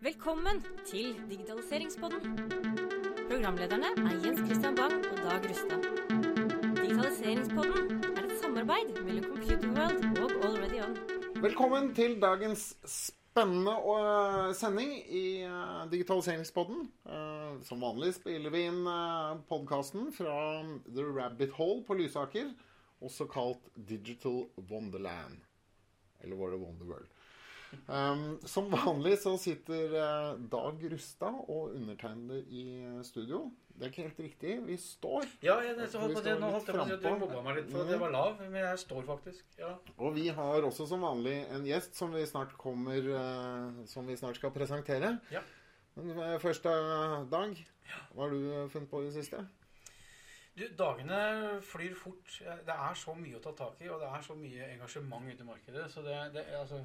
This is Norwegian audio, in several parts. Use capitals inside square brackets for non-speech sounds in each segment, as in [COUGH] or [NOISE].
Velkommen til Digitaliseringspodden. Programlederne er Jens Christian Bang og Dag Rustad. Digitaliseringspodden er et samarbeid mellom Computer World og Already On. Velkommen til dagens spennende øh, sending i øh, Digitaliseringspodden. Eh, som vanlig spiller vi inn podkasten fra The Rabbit Hole på Lysaker, også kalt Digital Wonderland. Eller var det Wonderworld? Um, som vanlig så sitter uh, Dag Rustad og undertegnede i studio. Det er ikke helt riktig. Vi står. Ja, jeg, Vi holdt på, står det, nå holdt jeg på å si at du mobba meg litt for Mhm. jeg var lav, men jeg står faktisk. Ja. Og vi har også som vanlig en gjest som vi snart kommer uh, Som vi snart skal presentere. Ja. Men uh, første dag, hva har du funnet på i det siste? Du, dagene flyr fort. Det er så mye å ta tak i, og det er så mye engasjement ute i markedet. Så det, det altså,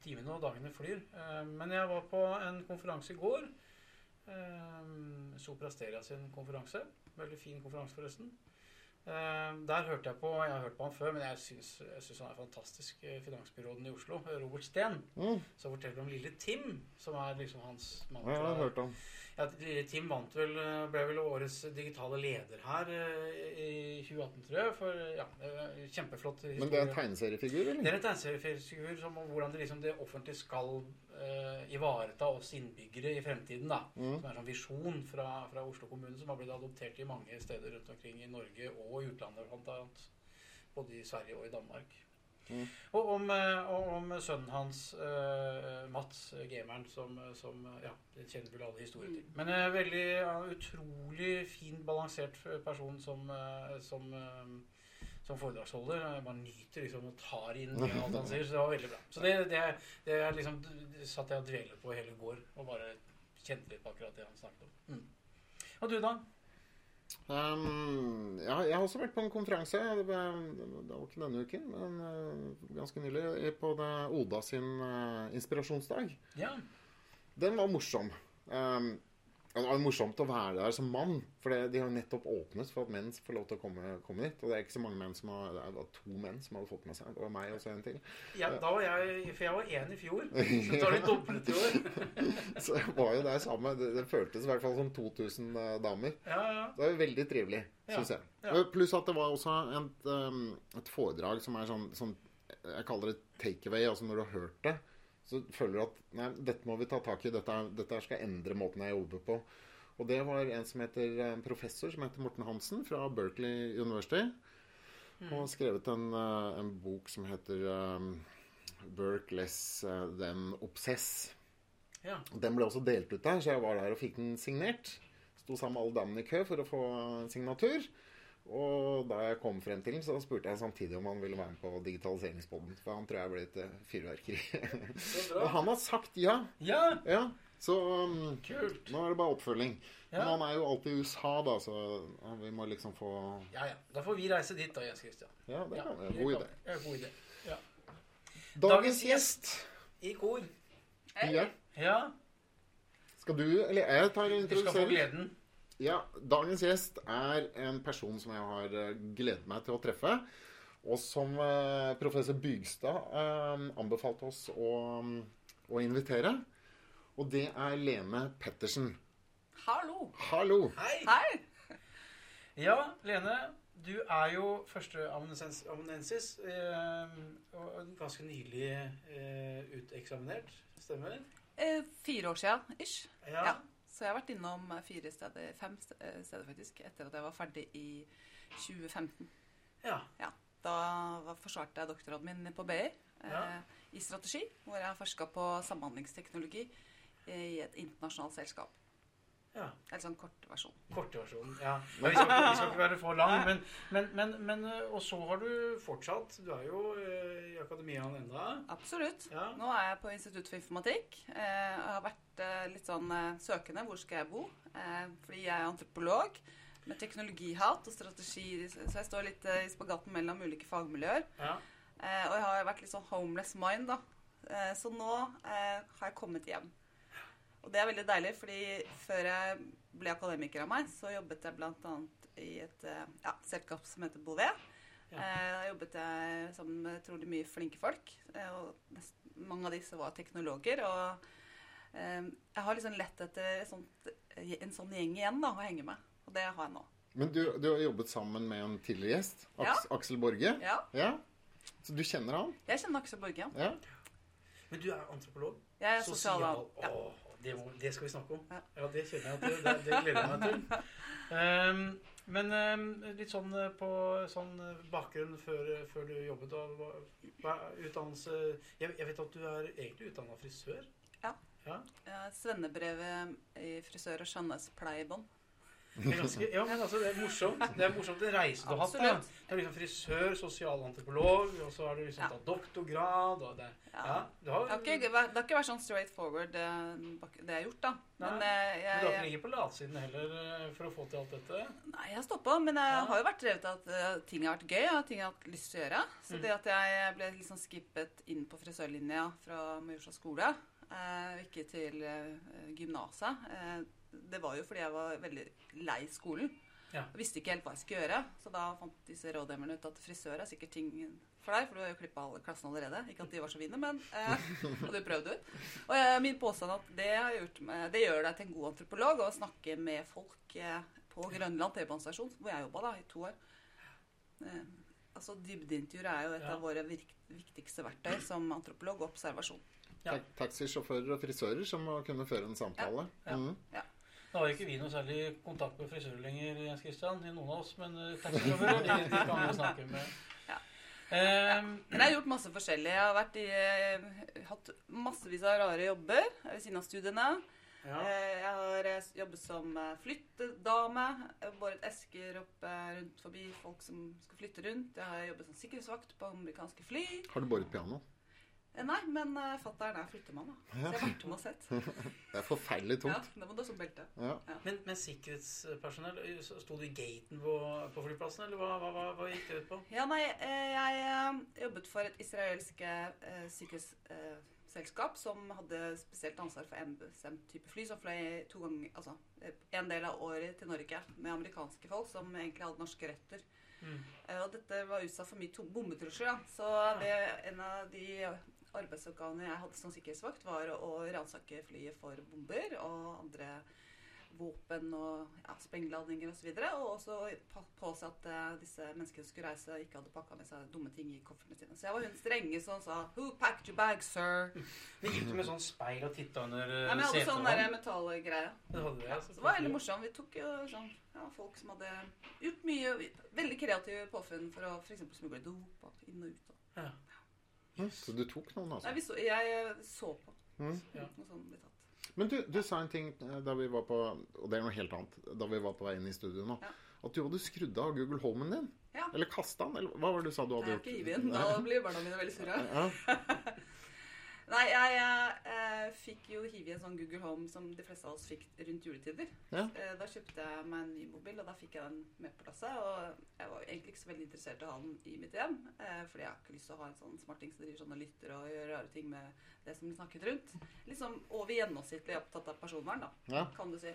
timene og dagene flyr. Eh, Men jeg var på en konferanse i går. Soprasteria Sopra Steria sin konferanse. Veldig fin konferanse, forresten. Eh, Der hørte jeg på Jeg har hørt på han før, men jeg syns, han er fantastisk. eh, Finansbyråden i Oslo, Robert Steen, Mm, som forteller om lille Tim, som er liksom hans mann. Ja, jeg har hørt om? Ja, lille Tim vant vel, eh, ble vel årets digitale leder her i 2018, tror jeg. For ja, kjempeflott historie. Men det er en tegneseriefigur, Det er en tegneseriefigur som om hvordan det, liksom, det offentlige skal eh, ivareta oss innbyggere i fremtiden. da. Mm. Som er en sånn visjon fra, fra Oslo kommune som har blitt adoptert i mange steder rundt omkring i Norge og i utlandet, blant annet. Både i Sverige og i Danmark. Mm. Og om, eh, og om sønnen hans, uh, Mats, gameren, som, som Ja, det kjenner vel alle historier til. Men en veldig uh, utrolig fin, balansert person som, som som foredragsholder. Jeg bare nyter liksom og tar inn [LAUGHS] alt han sier. Så det var veldig bra. Så det, det, det, liksom, det satt jeg og dvelet på hele går og bare kjente litt på akkurat det han snakket om. Mm. Og du, da? Um, ja, jeg har også vært på en konferanse. Det var, det var ikke denne uken, men uh, ganske nylig. eh, På det, Oda sin uh, inspirasjonsdag. Ja. Den var morsom. Um, det var morsomt å være der som mann, for det, de har nettopp åpnet for at menn får lov til å komme, komme dit. Og det er ikke så mange menn som har Det var to menn som hadde fått med seg. Det var meg og så en til. ja, da var jeg For jeg var én i fjor. [LAUGHS] Så da de doblet i år. [LAUGHS] Så jeg var jo der sammen. Det, det føltes i hvert fall som 2000 uh, damer. Ja, ja. Det var jo veldig trivelig, syns jeg. ja. Pluss at det var også et, um, et foredrag som er sånn, sånn Jeg kaller det takeaway. Altså når du har hørt det, så føler du at Nei, dette må vi ta tak i. Dette, dette skal endre måten jeg jobber på. Og det var en som heter en professor som heter Morten Hansen fra Berkeley University. Mm. Og har skrevet en, uh, en bok som heter um, 'Work Less Than Obsess'. ja. Den ble også delt ut der, så jeg var der og fikk den signert. Sto sammen med alle damene i kø for å få signatur. Og da jeg kom frem til den, så spurte jeg samtidig om han ville være med på digitaliseringspodden. For han tror jeg ble et eh, fyrverkeri. [LAUGHS] Og han har sagt ja. Ja, ja. Så um, kult. nå er det bare oppfølging. Ja. Men han er jo alltid i USA, da, så vi må liksom få Ja, ja. Da får vi reise dit, da, Jens Christian. Ja, det kan være. God idé. Ja, god idé. Ja. Dagens gjest. I kor. Ja. Ja. Skal du, eller jeg tar og Du skal få gleden. Ja, dagens gjest er en person som jeg har eh, gledet meg til å treffe. Og som eh, professor Bygstad eh, anbefalte oss å, å invitere. Og det er Lene Pettersen. Hallo. Hallo! Hei! Hei. Ja, Lene. Du er jo førsteamanuensis eh, og ganske nylig eh, uteksaminert. Stemmer? Eh, fire år siden, ish. Ja. Ja. Så jeg har vært innom eh, fire steder, fem eh, steder faktisk, etter at jeg var ferdig i 2015. ja. Da forsvarte jeg doktorgraden min på BI eh, Ja. i strategi, hvor jeg har forska på samhandlingsteknologi eh, i et internasjonalt selskap. Ja. Eller sånn kort versjon. Ja. ja vi, skal, vi skal ikke være for lang, men, men, men, men eh, Og så har du fortsatt Du er jo eh, i akademiaen enda. Absolutt. Ja. Nå er jeg på Institutt for informatikk. Eh, jeg har vært eh, litt sånn eh, søkende. Hvor skal jeg bo? Eh, fordi jeg er antropolog med teknologihat og strategi, så jeg står litt eh, i spagaten mellom ulike fagmiljøer. Ja. Eh, og jeg har vært litt sånn homeless mind, da. Eh, så nå eh, har jeg kommet hjem. Og det er veldig deilig, fordi før jeg ble akademiker av meg, så jobbet jeg bl.a. i et eh, ja, selskap som heter Bouvet. Ja. Eh, Da jobbet jeg sammen med trolig mye flinke folk. eh, Og mange av disse var teknologer. Og eh, Jeg har liksom lett etter sånt, en sånn gjeng igjen da, å henge med. Og det har jeg nå. Men du, du har jobbet sammen med en tidligere gjest, Ja. Aksel Borge. Ja, Ja. Så du kjenner han? jeg kjenner Aksel Borge. Ja. Men du er antropolog? Jeg er sosial... Ja. Det, må, det skal vi snakke om. Ja. Det kjenner jeg at Det, det gleder jeg meg til. Um, [LAUGHS] men um, litt sånn eh, på sånn eh, bakgrunn før, før du jobbet og utdannelse jeg, jeg vet at du er egentlig utdanna frisør? Ja. ja. Eh, Svennebrevet i frisør- og er ganske, ja, men altså, det er morsomt. Det er morsomt den reisen du har hatt. Det er liksom frisør, sosialantropolog, og så har du liksom Ja. tatt doktorgrad. Og det, Ja. ja, du har, Det har, ikke, vært- det har ikke vært sånn straight forward, det, det jeg har gjort, da. Men Nei, eh, men du har ikke jeg, ligget på latsiden heller eh, for å få til alt dette? nei, jeg har stoppa. Men jeg Ja. har jo vært drevet av at eh, ting har vært gøy, og ting jeg har hatt lyst til å gjøre. Så Mm. det at jeg ble liksom skippet inn på frisørlinja fra Majorstua skole, eh, og ikke til eh, gymnaset, eh, det var jo fordi jeg var veldig lei skolen. Ja. Og visste ikke helt hva jeg skulle gjøre. Så da fant disse rådgiverne ut at frisør er sikkert ting for deg, for du har jo klippa alle klassen allerede. Ikke at de var så fine, men eh, og du prøvde ut. Og eh, min påstand er at det, har gjort meg, det gjør deg til en god antropolog å snakke med folk eh, på Grønland T-banestasjon, hvor jeg jobba i to år. Eh, altså Dybdeintervjuer er jo et Ja. av våre virk, viktigste verktøy som antropolog og observasjon. Ja. Taxisjåfører og frisører som må kunne føre en samtale. Ja. Mm. Nå har ikke vi noe særlig kontakt med frisører lenger, Jens Christian, i noen av oss, men taxisjåfører de, de kan vi snakke med. Ja. Ehm, Men jeg har gjort masse forskjellig. Jeg har vært i, eh, hatt massevis av rare jobber ved siden av studiene. ja. Eh, Jeg har eh, jobbet som flyttedame. Jeg har Båret esker opp rundt forbi folk som skal flytte rundt. Jeg har jobbet som sikkerhetsvakt på amerikanske fly. Har du båret piano? Eh, Nei, men uh, fatter'n er flyttemann, da. Så jeg har vært med og sett. [LAUGHS] Det er forferdelig Ja, tungt. Da må du også sånn belte. Ja. Men, men sikkerhetspersonell, eh, sto du i gaten på, på flyplassen, eller hva, hva, hva, hva gikk det ut på? Ja, nei, eh, jeg eh, jobbet for et israelsk sykehusselskap sikkerhetsselskap som hadde spesielt ansvar for en bestemt type fly, som fløy to ganger, altså eh, en del av året til Norge med amerikanske folk som egentlig hadde norske røtter. Mm. Eh, Og dette var utsatt for mye bombetrusler. da. Så det, en av de arbeidsoppgavene jeg hadde som sikkerhetsvakt, var å, ransake flyet for bomber og andre våpen og ja, sprengladninger osv. Og, så og også påse at eh, disse menneskene som skulle reise, ikke hadde pakka med seg dumme ting i koffertene sine. Så jeg var hun strenge som sa 'Who packed your bag, sir?' [LAUGHS] Men gikk du med sånn speil og titta under setet? Nei, men jeg hadde sånn der metallgreie. Det hadde jeg. Ja, så det var veldig morsomt. Vi tok jo sånn ja, folk som hadde gjort mye veldig kreative påfunn for å f.eks. smugle dop inn og ut. Og. Ja. Så du tok noen, altså? Nei, så, jeg så på. Mm. Ja. Men du, du sa en ting eh, da vi var på Og det er noe helt annet. Da vi var på vei inn i studio nå. Ja. At du hadde skrudd av Google Homen din. Ja. Eller kasta den. Eller hva var det du sa du hadde gjort? Jeg har ikke gitt inn. Da blir barna mine veldig [LAUGHS] surre. [LAUGHS] Nei, jeg eh, fikk jo hive i en sånn Google Home som de fleste av oss fikk rundt juletider. Ja. Eh, da kjøpte jeg meg en ny mobil, og da fikk jeg den med på plasset. Og jeg var egentlig ikke så veldig interessert i å ha den i mitt hjem, eh, fordi jeg har ikke lyst til å ha en sånn smarting som driver sånn og lytter og gjør rare ting med det som blir snakket rundt. Liksom over gjennomsnittlig opptatt av personvern, da, Ja. kan du si.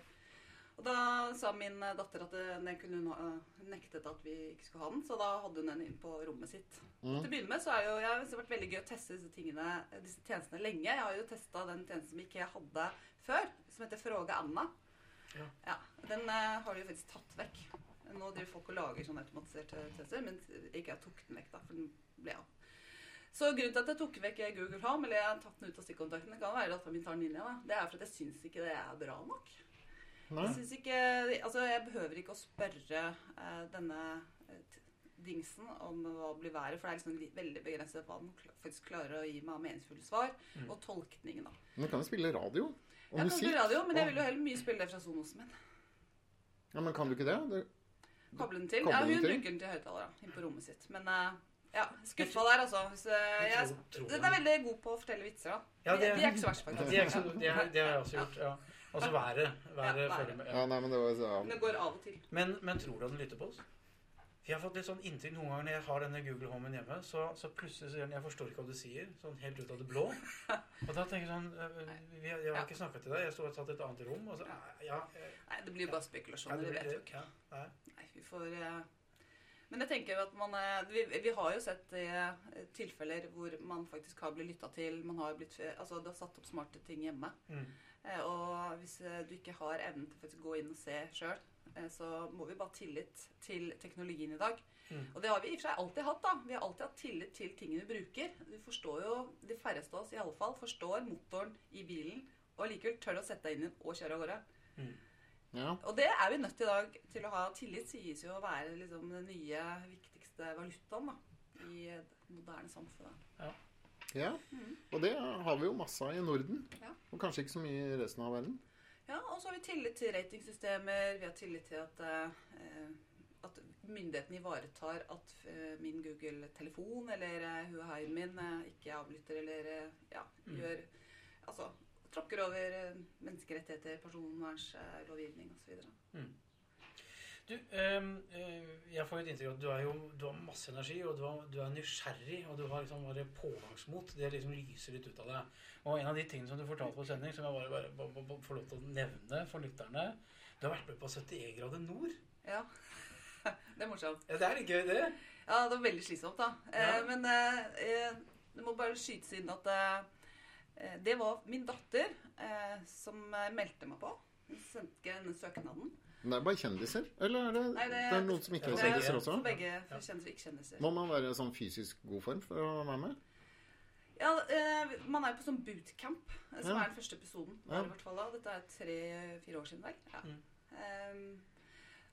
Og da sa min eh, datter at den kunne hun nektet at vi ikke skulle ha den, så da hadde hun den inn på rommet sitt. Mm. Til å begynne med så er jo, jeg har vært veldig gøy å teste disse tingene, disse tjenestene lenge. Jeg har jo testa den tjenesten som ikke jeg hadde før, som heter Fråge Anna. Ja. Den eh, har de jo faktisk tatt vekk. Nå driver folk og lager sånne automatiserte tjenester, men ikke jeg tok den vekk, da, for den ble av. Så grunnen til at jeg tok vekk Google Home, eller jeg har tatt den ut av stikkontakten, det kan være at min tar den inn igjen, det er for at jeg syns ikke det er bra nok. Jeg synes ikke, altså jeg behøver ikke å spørre eh, denne eh, dingsen om hva blir været, for det er liksom veldig begrenset hva den faktisk klarer å gi meg av meningsfulle svar, Mm. og tolkningen da. Men kan jo spille radio. Og Jeg kan musikk. spille radio, men jeg vil jo heller mye spille det fra Sonosen min. Ja, men kan du ikke det? det Koble den til. Koble Ja, hun til. bruker den til høyttalere inn på rommet sitt. Men uh, ja, skuffa der, altså. Hvis, Jeg jeg, tror- tror den er veldig god på å fortelle vitser, da. Ja, de, det- de er ikke så verst, faktisk. Er er, det har jeg også gjort. ja. Altså været. været Ja, været. følger med. Ja. Ja, nei, men det var så Men det går av og til. Men, men tror du at den lytter på oss? Jeg har fått litt sånn inntrykk noen ganger når jeg har denne Google Homen hjemme, så, så plutselig sier den 'Jeg forstår ikke hva du sier', sånn helt ut av det blå. Og da tenker jeg sånn øh, vi, Jeg har ikke snakka til deg, jeg sto og satt i et annet rom, og så Ja, ja, Nei, det blir jo bare spekulasjoner. det det blir vet du jo ikke. Ja, nei. Nei, vi får eh, Men jeg tenker at man eh, vi, vi har jo sett eh, tilfeller hvor man faktisk har blitt lytta til. Man har blitt, altså det har satt opp smarte ting hjemme. Mm. Eh, og hvis eh, du ikke har evnen til faktisk å gå inn og se sjøl, eh, så må vi bare ha tillit til teknologien i dag. Mm. Og det har vi i og for seg alltid hatt. da. Vi har alltid hatt tillit til tingene vi bruker. Vi forstår jo, De færreste av oss i alle fall forstår motoren i bilen og likevel tør å sette deg inn i den og kjøre av gårde. Ja. Og det er vi nødt til i dag til å ha. Tillit sies jo å være liksom den nye, viktigste valutaen da, i det moderne samfunnet. ja. Og det har vi jo masse av i Norden. Ja. Og kanskje ikke så mye i resten av verden. Ja, og så har vi tillit til ratingsystemer. Vi har tillit til at, eh, at myndighetene ivaretar at eh, min Google-telefon eller eh, Huawei min eh, ikke avlytter eller eh, ja, Mm. gjør Altså tråkker over eh, menneskerettigheter, personvernslovgivning osv. Du, eh, jeg får et inntrykk av at du, er jo, du har masse energi, og du, har, du er nysgjerrig, og du har liksom bare pågangsmot. Det liksom lyser litt ut av deg. Og en av de tingene som du fortalte på sending, som jeg bare, bare, bare, bare får lov til å nevne for lytterne Du har vært med på 71 grader nord. Ja. [LAUGHS] det er morsomt. Ja, det er litt gøy, det. Ja, det var veldig slitsomt, da. Eh, Ja. men eh, eh, det må bare skytes inn at eh, det var min datter som meldte meg på. Hun sendte denne søknaden. Men det er bare kjendiser? Eller er det, Nei, det- det er noen som ikke er er kjendiser også? For begge for kjendiser og ikke-kjendiser. Må man være i sånn fysisk god form for å være med? Ja, eh, man er jo på sånn bootcamp, eh, som Ja. er den første episoden. Ja. i hvert fall da. Dette er tre-fire år siden, vel. Ja. Mm. Um,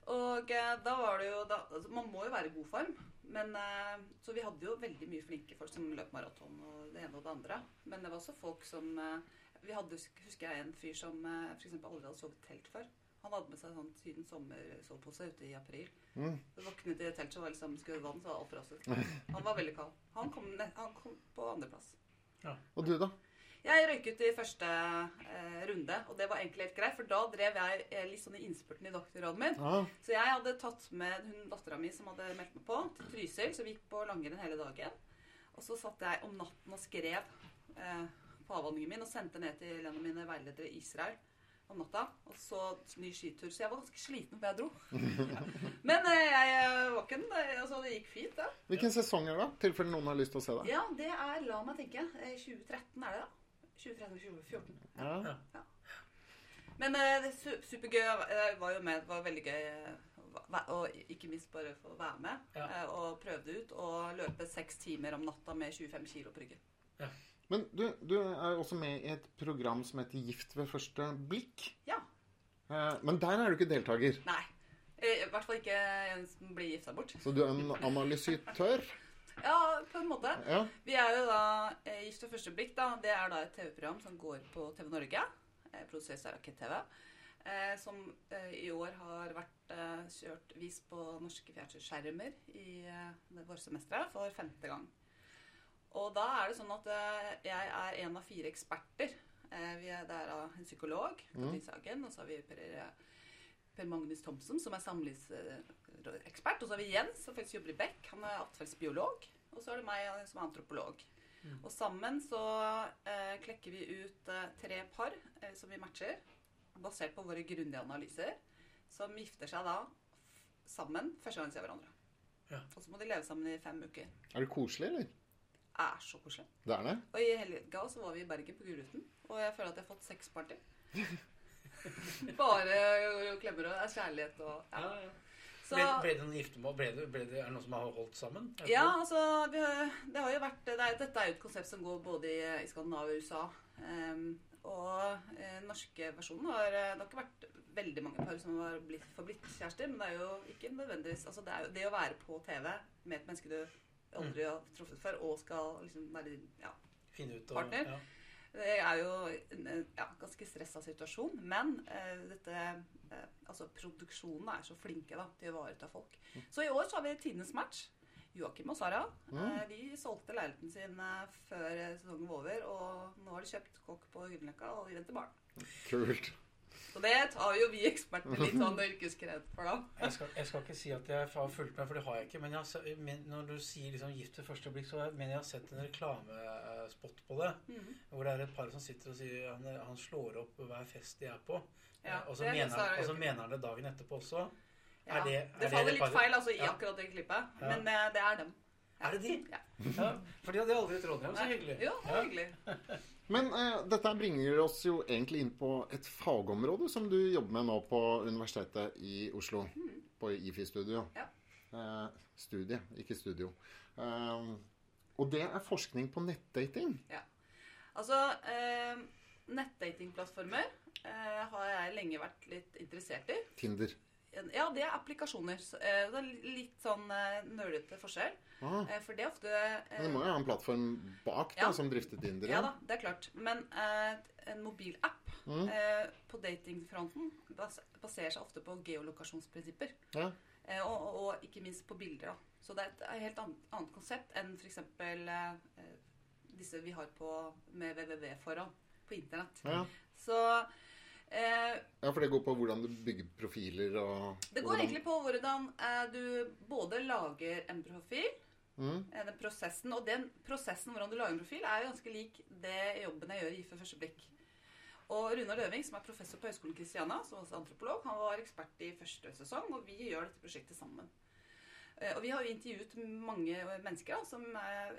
og eh, da var det jo da, altså, Man må jo være i god form. Men, eh, så vi hadde jo veldig mye flinke folk som løp maraton og det ene og det andre. Men det var også folk som eh, Vi hadde, husker jeg, en fyr som eh, for eksempel aldri hadde sovet telt før. Han hadde med seg sånn Syden sommersovepose ute i april. Mm. Våknet i teltet og var liksom skulle vann, så var alt frosset. [LAUGHS] Han var veldig kald. Han kom, ne- han kom på andreplass. Og du, da? Jeg røyk ut i første eh, runde, og det var egentlig helt greit. For da drev jeg eh, litt sånn i innspurten i doktorgraden min. Ja. Så jeg hadde tatt med hun dattera mi som hadde meldt meg på, til Trysil. Så vi gikk på langrenn hele dagen. Og så satt jeg om natten og skrev eh, på avhandlingen min og sendte ned til en av mine veiledere i Israel om natta. Og så ny skitur. Så jeg var ganske sliten før jeg dro. [LAUGHS] Men eh, jeg var ikke den Altså, det gikk fint, det. Hvilken sesong er det, da? tilfelle noen har lyst til å se det? Ja, det er, la meg tenke, eh, 2013 er det da. 2013-2014. Ja. Men eh, det er supergøy. Jeg var jo med. Det var veldig gøy. eh, Og ikke minst bare få være med. Ja. eh, Og prøve det ut. Og løpe seks timer om natta med 25 kilo på ryggen. Men du, du er også med i et program som heter Gift ved første blikk. Ja. Eh, Men der er du ikke deltaker. Nei. Eh, I hvert fall ikke en som blir gifta bort. Så du er en analysitør. [LAUGHS] Ja, på en måte. Ja. Vi er jo da eh, Gift ved første blikk. da, Det er da et TV-program som går på TV Norge. Produseres av Rakett TV. Eh, som eh, i år har vært eh, kjørt vist på norske fjernsynsskjermer i eh, det vårsemesteret for femte gang. Og da er det sånn at eh, jeg er en av fire eksperter. Eh, vi er, det er en psykolog, Katrin Sagen, og så har vi Per, per Magnus Thomsen, som er samlivsekspert. Og så har vi Jens, som faktisk jobber i Beck. Han er atferdsbiolog. Og så er det meg som er antropolog. Og sammen så eh, klekker vi ut eh, tre par eh, som vi matcher, basert på våre grundige analyser, som gifter seg da sammen første gang de ser hverandre. Ja. Og så må de leve sammen i fem uker. Er det koselig, eller? Er så koselig. Det er det? Og i helga så var vi i Bergen på Gullruten, og jeg føler at jeg har fått sexparty. [LAUGHS] Bare klemmer og kjærlighet og ja. Ja, ja. Så, Ble, ble det noen giftermål? Ble det, ble det, er det noen som har holdt sammen? Ja, altså vi, har- det har jo vært det er, Dette er jo et konsept som går både i, i Skandinavia og USA. Um, og eh, den norske versjonen har eh, Det har ikke vært veldig mange par som har blitt, forblitt kjærester, men det er jo ikke nødvendigvis altså det, er jo, det å være på TV med et menneske du aldri har truffet før, og skal liksom være ja, og, Partner? Ja. Det er jo en ja, ganske stressa situasjon, men eh, dette eh, Altså, produksjonen er så flinke da, til å ivareta folk. Så i år så har vi tidenes match. Joakim og Sara eh, de solgte leiligheten sin eh, før eh, sesongen var over, og nå har de kjøpt kokk på Grünerløkka, og de venter barn. Kult. Så det tar jo vi eksperter litt sånn [LAUGHS] yrkeskred for, da. Jeg skal, jeg skal ikke si at jeg har fulgt med, for det har jeg ikke. Men, jeg, har men når du sier liksom 'gift ved første blikk', så mener jeg har sett en reklamespot på det. Mm. Hvor det er et par som sitter og sier han, han slår opp hver fest de er på. Ja, Eh, og så er mener, han- og så mener han det dagen etterpå også. Ja, Er det- er det faller det litt feil altså, i Ja. akkurat det klippet, Ja. men eh, det er dem. Er det de? Ja. Ja, for de hadde aldri trodd dem. Så hyggelig. Jo, det var hyggelig. [LAUGHS] Men eh, dette bringer oss jo egentlig inn på et fagområde som du jobber med nå på Universitetet i Oslo. På IFI-studio. Ja. Eh, studie, ikke studio. Eh, og det er forskning på nettdating. Ja. Altså, eh, nettdatingplattformer eh, har jeg lenge vært litt interessert i. Tinder. Ja, det er applikasjoner. Så, eh, det er litt sånn eh, nølete forskjell. Ah, Eh, for det er ofte men det eh, må jo ha en plattform bak da, Ja. som drifter Tinder. Ja da, det er klart. Men eh, en mobilapp Mm. eh, på datingfronten bas baserer seg ofte på geolokasjonsprinsipper. Ja. Eh, og, og, ikke minst på bilder. da. Så det er et helt annet, annet konsept enn f.eks. Eh, eh, disse vi har på, med www foran på internett. Ja. Så eh, ja, for det går på hvordan du bygger profiler og det går hvordan- egentlig på hvordan eh, du både lager en profil mm. eh, den prosessen, Og den prosessen hvordan du lager en profil, er jo ganske lik det jobben jeg gjør i For første blikk. Og Runar Løving, som er professor på Høgskolen Kristiania, som også er antropolog, han var ekspert i første sesong, og vi gjør dette prosjektet sammen. Eh, Og vi har jo intervjuet mange mennesker da, som, er,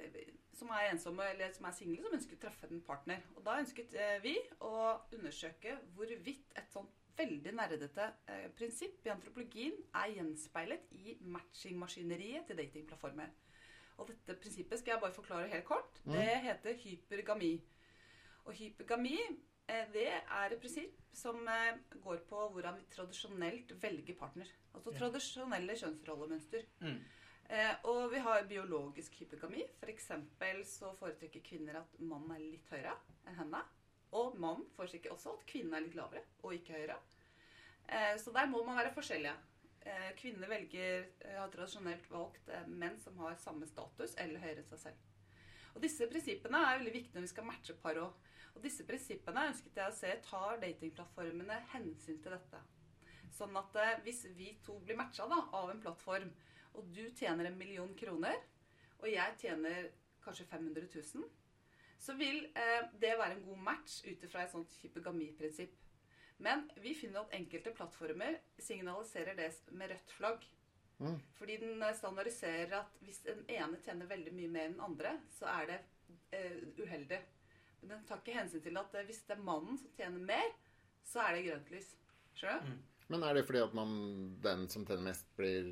som er ensomme eller som er single, som ønsker å treffe en partner. Og da ønsket eh, vi å undersøke hvorvidt et sånt veldig nerdete eh, prinsipp i antropologien er gjenspeilet i matchingmaskineriet til datingplattformer. Og dette prinsippet skal jeg bare forklare helt kort. Det heter hypergami. Og hypergami det er et prinsipp som eh, går på hvordan vi tradisjonelt velger partner. Altså Ja. tradisjonelle kjønnsrollemønster. Mm. Eh, og vi har biologisk hypergami. F.eks. så foretrekker kvinner at mannen er litt høyere enn henne. Og mannen foretrekker også at kvinnen er litt lavere og ikke høyere. Eh, så der må man være forskjellige. Eh, kvinner velger, eh, har tradisjonelt valgt eh, menn som har samme status eller høyere enn seg selv. Og Disse prinsippene er veldig viktige når vi skal matche par òg. Og disse prinsippene ønsket jeg å se tar datingplattformene hensyn til dette. Sånn at eh, hvis vi to blir matcha da, av en plattform, og du tjener en million kroner, og jeg tjener kanskje 500 000, så vil eh, det være en god match ut ifra et sånt hypogamiprinsipp. Men vi finner at enkelte plattformer signaliserer det med rødt flagg. Mm. Fordi den eh, standardiserer at hvis den ene tjener veldig mye mer enn den andre, så er det eh, uheldig. Men den tar ikke hensyn til at eh, hvis det er mannen som tjener mer, så er det grønt lys. Skjønner du? Men er det fordi at man, den som tjener mest, blir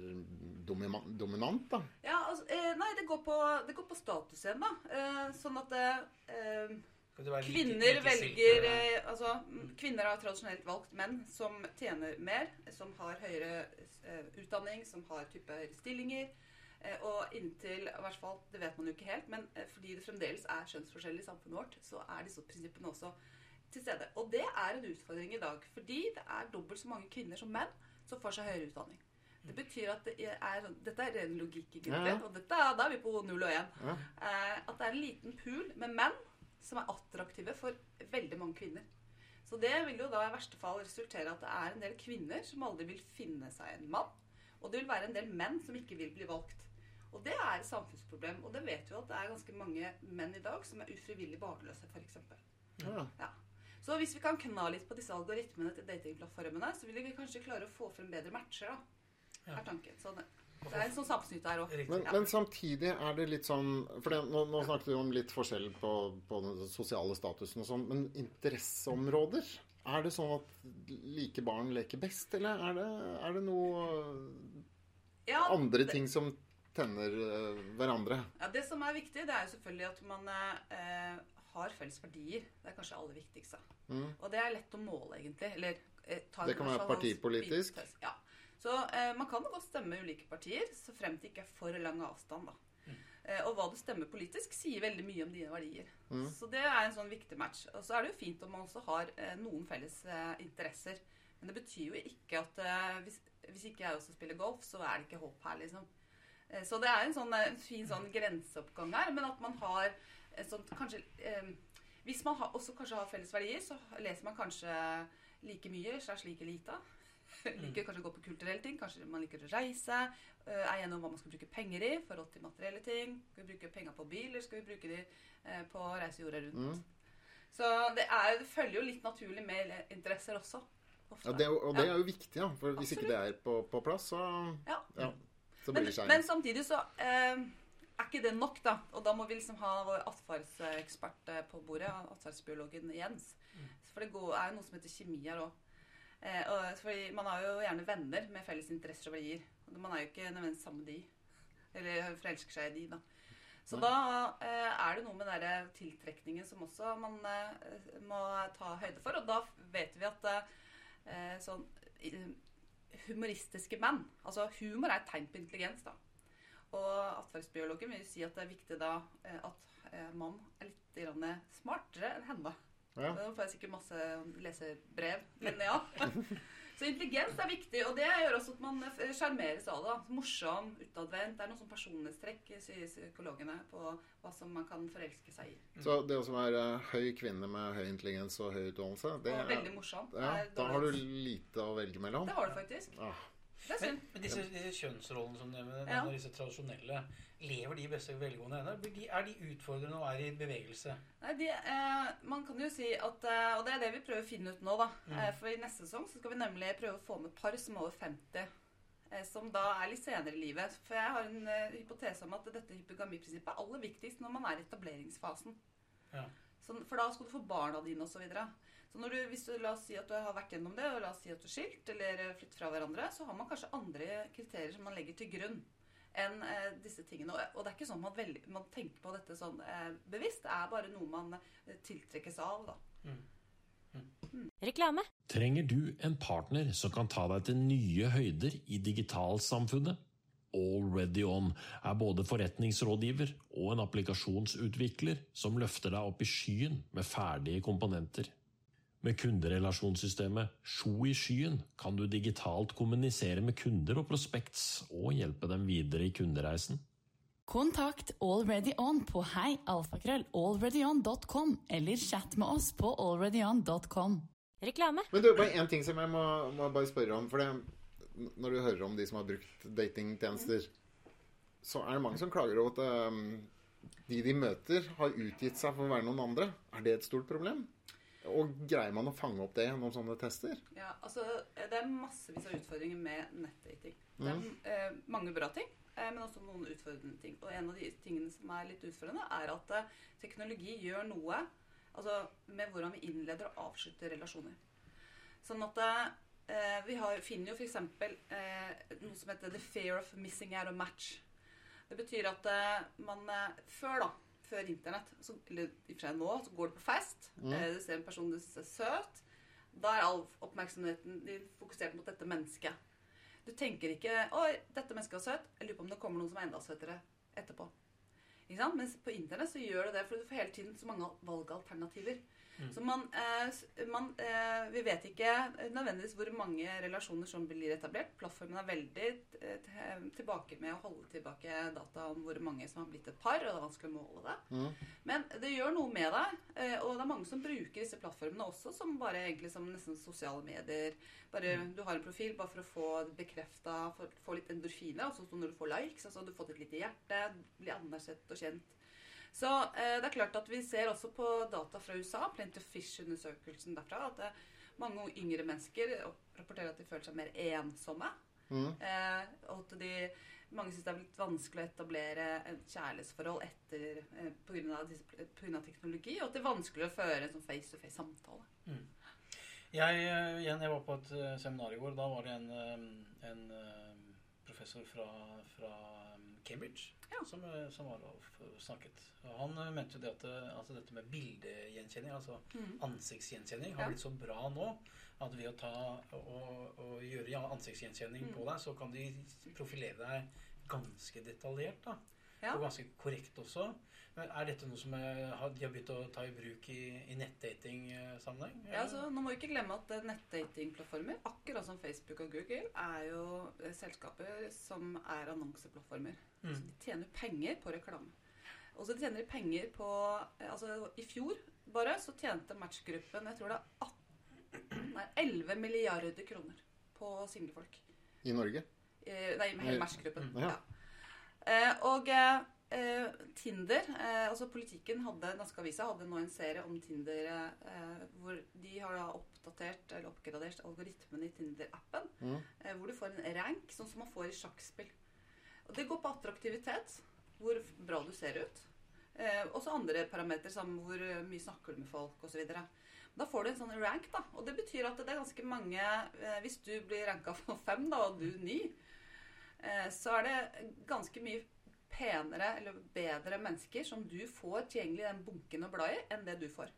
dominant, da? Ja, altså, eh, nei, det går på, det går på status igjen, da. Eh, sånn at eh, Kvinner like velger eh, Altså, kvinner har tradisjonelt valgt menn som tjener mer, som har høyere eh, utdanning, som har type høyere stillinger. Eh, og inntil i hvert fall, Det vet man jo ikke helt, men eh, fordi det fremdeles er kjønnsforskjell i samfunnet vårt, så er disse prinsippene også til stede. Og det er en utfordring i dag, fordi det er dobbelt så mange kvinner som menn som får seg høyere utdanning. Det betyr at det er, Dette er ren logikk, egentlig. Ja. Og dette, da er vi på null og én. Ja. Eh, at det er en liten pool med menn som er attraktive for veldig mange kvinner. Så det vil jo da i verste fall resultere at det er en del kvinner som aldri vil finne seg en mann. Og det vil være en del menn som ikke vil bli valgt. Og det er et samfunnsproblem. Og det vet vi at det er ganske mange menn i dag som er ufrivillig barnløse, f.eks. Ja. Så hvis vi kan kna litt på disse algoritmene til datingplattformene, så vil vi kanskje klare å få frem bedre matcher, da. Ja. Er tanken. Så det, det er en sånn samfunnsnytte her òg. Men, Men, men samtidig er det litt sånn For det, nå, nå snakket vi om litt forskjell på, på den sosiale statusen og sånn, men interesseområder? Er det sånn at like barn leker best, eller er det, er det noe Ja, andre ting som tenner eh, hverandre? Ja, Det som er viktig, det er jo selvfølgelig at man eh, har felles verdier. Det er kanskje det aller viktigste. Mm. Og det er lett å måle, egentlig. Eller, eh, Det kan være partipolitisk. Ja. Så eh, man kan godt stemme ulike partier, så frem til ikke er for lang avstand. da. Eh, og hva du stemmer politisk, sier veldig mye om dine verdier. Mm. Så det er en sånn viktig match. Og så er det jo fint om man også har eh, noen felles eh, interesser. Men det betyr jo ikke at eh, hvis, hvis ikke jeg også spiller golf, så er det ikke håp her, liksom. Eh, Så det er en sånn en fin sånn grenseoppgang her, men at man har et sånt kanskje eh, Hvis man har, også kanskje har felles verdier, så leser man kanskje like mye slags like lite. [LAUGHS] liker kanskje å gå på kulturelle ting, kanskje man liker å reise. eh, Er gjennom hva man skal bruke penger i forhold til materielle ting. Skal vi bruke penger på bil, eller skal vi bruke de eh, på å reise jorda rundt? Mm. Så det, er, det følger jo litt naturlig med interesser også. Ja, det, og det er jo viktig, ja. For hvis ikke det er på, på plass, så, Ja. ja, så Men, blir det men samtidig så eh, er ikke det nok, da. Og da må vi liksom ha vår atferdsekspert eh, på bordet, atferdsbiologen Jens. For det går, er jo noe som heter kjemi her òg. Eh, fordi man har jo gjerne venner med felles interesser og verdier. Man er jo ikke nødvendigvis sammen med de. Eller forelsker seg i de, da. Så Nei. da eh, er det noe med den der tiltrekningen som også man eh, må ta høyde for. Og da vet vi at eh, sånn humoristiske menn Altså humor er et tegn på intelligens, da. Og atferdsbiologen vil si at det er viktig da eh, at eh, mann er litt grann smartere enn henne. Ja. Nå får jeg sikkert masse leserbrev, men ja. [LAUGHS] Så intelligens er viktig, og det gjør også at man eh, sjarmeres av det. Morsom, utadvendt. Det er noen sånn personlighetstrekk, sier psykologene, på hva som man kan forelske seg i. Så det å være høy kvinne med høy intelligens og høy utdannelse, det Og er, veldig morsomt. ja, er da har du lite å velge mellom. Det har du faktisk. Ah, Det er Men, synd. men disse, disse kjønnsrollene som du nevner, Ja. disse tradisjonelle, lever de i beste velgående ennå? Er de utfordrende og er i bevegelse? Nei, de, eh, man kan jo si at eh, Og det er det vi prøver å finne ut nå, da. Mm. Eh, for i neste sesong så skal vi nemlig prøve å få med par som er over 50. Eh, som da er litt senere i livet. For jeg har en eh, hypotese om at dette hypogamiprinsippet er aller viktigst når man er i etableringsfasen. Ja. Så, for da skal du få barna dine osv. Så, videre. Så når du, hvis du, la oss si at du har vært gjennom det, og la oss si at du er skilt eller flytt fra hverandre, så har man kanskje andre kriterier som man legger til grunn enn eh, disse tingene. Og, og det er ikke sånn man, velger, man tenker på dette sånn eh, bevisst. Det er bare noe man eh, tiltrekkes av, da. Reklame. Trenger du en partner som kan ta deg til nye høyder i digitalsamfunnet? Already On er både forretningsrådgiver og en applikasjonsutvikler som løfter deg opp i skyen med ferdige komponenter. Med kunderelasjonssystemet Sjo i skyen kan du digitalt kommunisere med kunder og prospects og hjelpe dem videre i kundereisen. Kontakt AlreadyOn på heialfakrøll.alreadyon.com eller chat med oss på alreadyon.com. Reklame. Men du, bare én ting som jeg må, må bare spørre om. For det, når du hører om de som har brukt datingtjenester, så er det mange som klager over at um, de de møter, har utgitt seg for å være noen andre. Er det et stort problem? Og greier man å fange opp det gjennom sånne tester? Ja, altså, eh, det er massevis av utfordringer med nettdating. Det er eh, mange bra ting, eh, men også noen utfordrende ting. Og en av de tingene som er litt utfordrende, er at eh, teknologi gjør noe altså, med hvordan vi innleder og avslutter relasjoner. Sånn at eh, vi har, finner jo f.eks. Eh, noe som heter 'the fear of missing out of match'. Det betyr at eh, man eh, før, da, før internett, så, eller i og for seg nå, så går du på fest, eh, du ser en person du synes er søt. Da er all oppmerksomheten din fokusert mot dette mennesket. Du tenker ikke 'Oi, dette mennesket var søt'. Jeg lurer på om det kommer noen som er enda søtere etterpå. Ikke sant? Mens på internett så gjør du det, for du får hele tiden så mange valgalternativer. Så man, eh, man eh, Vi vet ikke nødvendigvis hvor mange relasjoner som blir etablert. Plattformen er veldig eh, tilbake med å holde tilbake data om hvor mange som har blitt et par, og det er vanskelig å måle det. Men det gjør noe med deg, eh, og det er mange som bruker disse plattformene også som bare egentlig som nesten sosiale medier. Bare Du har en profil bare for å få bekrefta, få, litt endorfiner. Altså når du får likes, altså du får et lite hjerte, blir anerkjent og kjent. Så eh, det er klart at vi ser også på data fra USA, Plenty of Fish-undersøkelsen derfra, at eh, mange yngre mennesker rapporterer at de føler seg mer ensomme. Eh, og at de, mange syns det er blitt vanskelig å etablere et kjærlighetsforhold etter eh, pga. teknologi, og at det er vanskelig å føre en sånn face-to-face-samtale. Jeg, eh, igjen, jeg var på et eh, seminar i går. Da var det en, eh, en professor fra, fra Cambridge Ja. som, eh, som var og snakket. Og han eh, mente jo det at eh, altså dette med bildegjenkjenning, altså ansiktsgjenkjenning, har Ja. blitt så bra nå at ved å ta og, og gjøre ansiktsgjenkjenning ansiktsgjenkjenning på deg, så kan de profilere deg ganske detaljert. da. Ja. Og ganske korrekt også. Men er dette noe som er, de har begynt å ta i bruk i, i nettdating-sammenheng? Ja, altså, Nå må vi ikke glemme at eh, nettdatingplattformer, akkurat som Facebook og Google, er jo eh, selskaper som er annonseplattformer. Så de tjener penger på reklame. Og så tjener de penger på eh, Altså, i fjor bare så tjente matchgruppen jeg tror det er 18, nei, 11 milliarder kroner på singlefolk. I Norge? Eh, Nei, med hele matchgruppen. Ja. Ja. Eh, og eh, Tinder eh, Altså politikken hadde Norske Avisa hadde nå en serie om Tinder eh, hvor de har da oppdatert eller oppgradert algoritmen i Tinder-appen. Mm. Eh, hvor du får en rank, sånn som man får i sjakkspill. Og det går på attraktivitet. Hvor bra du ser ut. Eh, også andre parametere, som hvor mye snakker du med folk osv. Da får du en sånn rank, da. Og det betyr at det er ganske mange eh, Hvis du blir ranka for fem, da, og du ni, så er det ganske mye penere eller bedre mennesker som du får tilgjengelig i den bunken å bla i, enn det du får.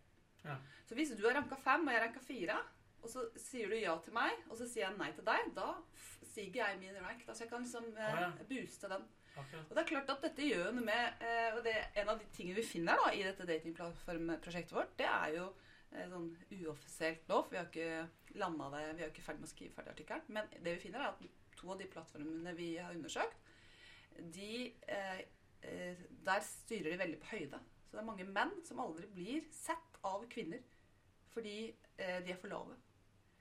Ja. Så hvis du har ranka fem, og jeg ranka fire, og så sier du ja til meg, og så sier jeg nei til deg, da siger stiger jeg min rank. Da, så jeg kan liksom eh, ah, ja. booste den. Okay. Og det er klart at dette gjør noe med eh, og det, En av de tingene vi finner da i dette datingplattformprosjektet vårt, det er jo eh, sånn uoffisielt lov. Vi har ikke landa det, vi er ikke ferdig med å skrive ferdig artikkelen. Men det vi finner, er at to av de plattformene vi har undersøkt, de eh, eh, Der styrer de veldig på høyde. Så det er mange menn som aldri blir sett av kvinner fordi eh, de er for lave.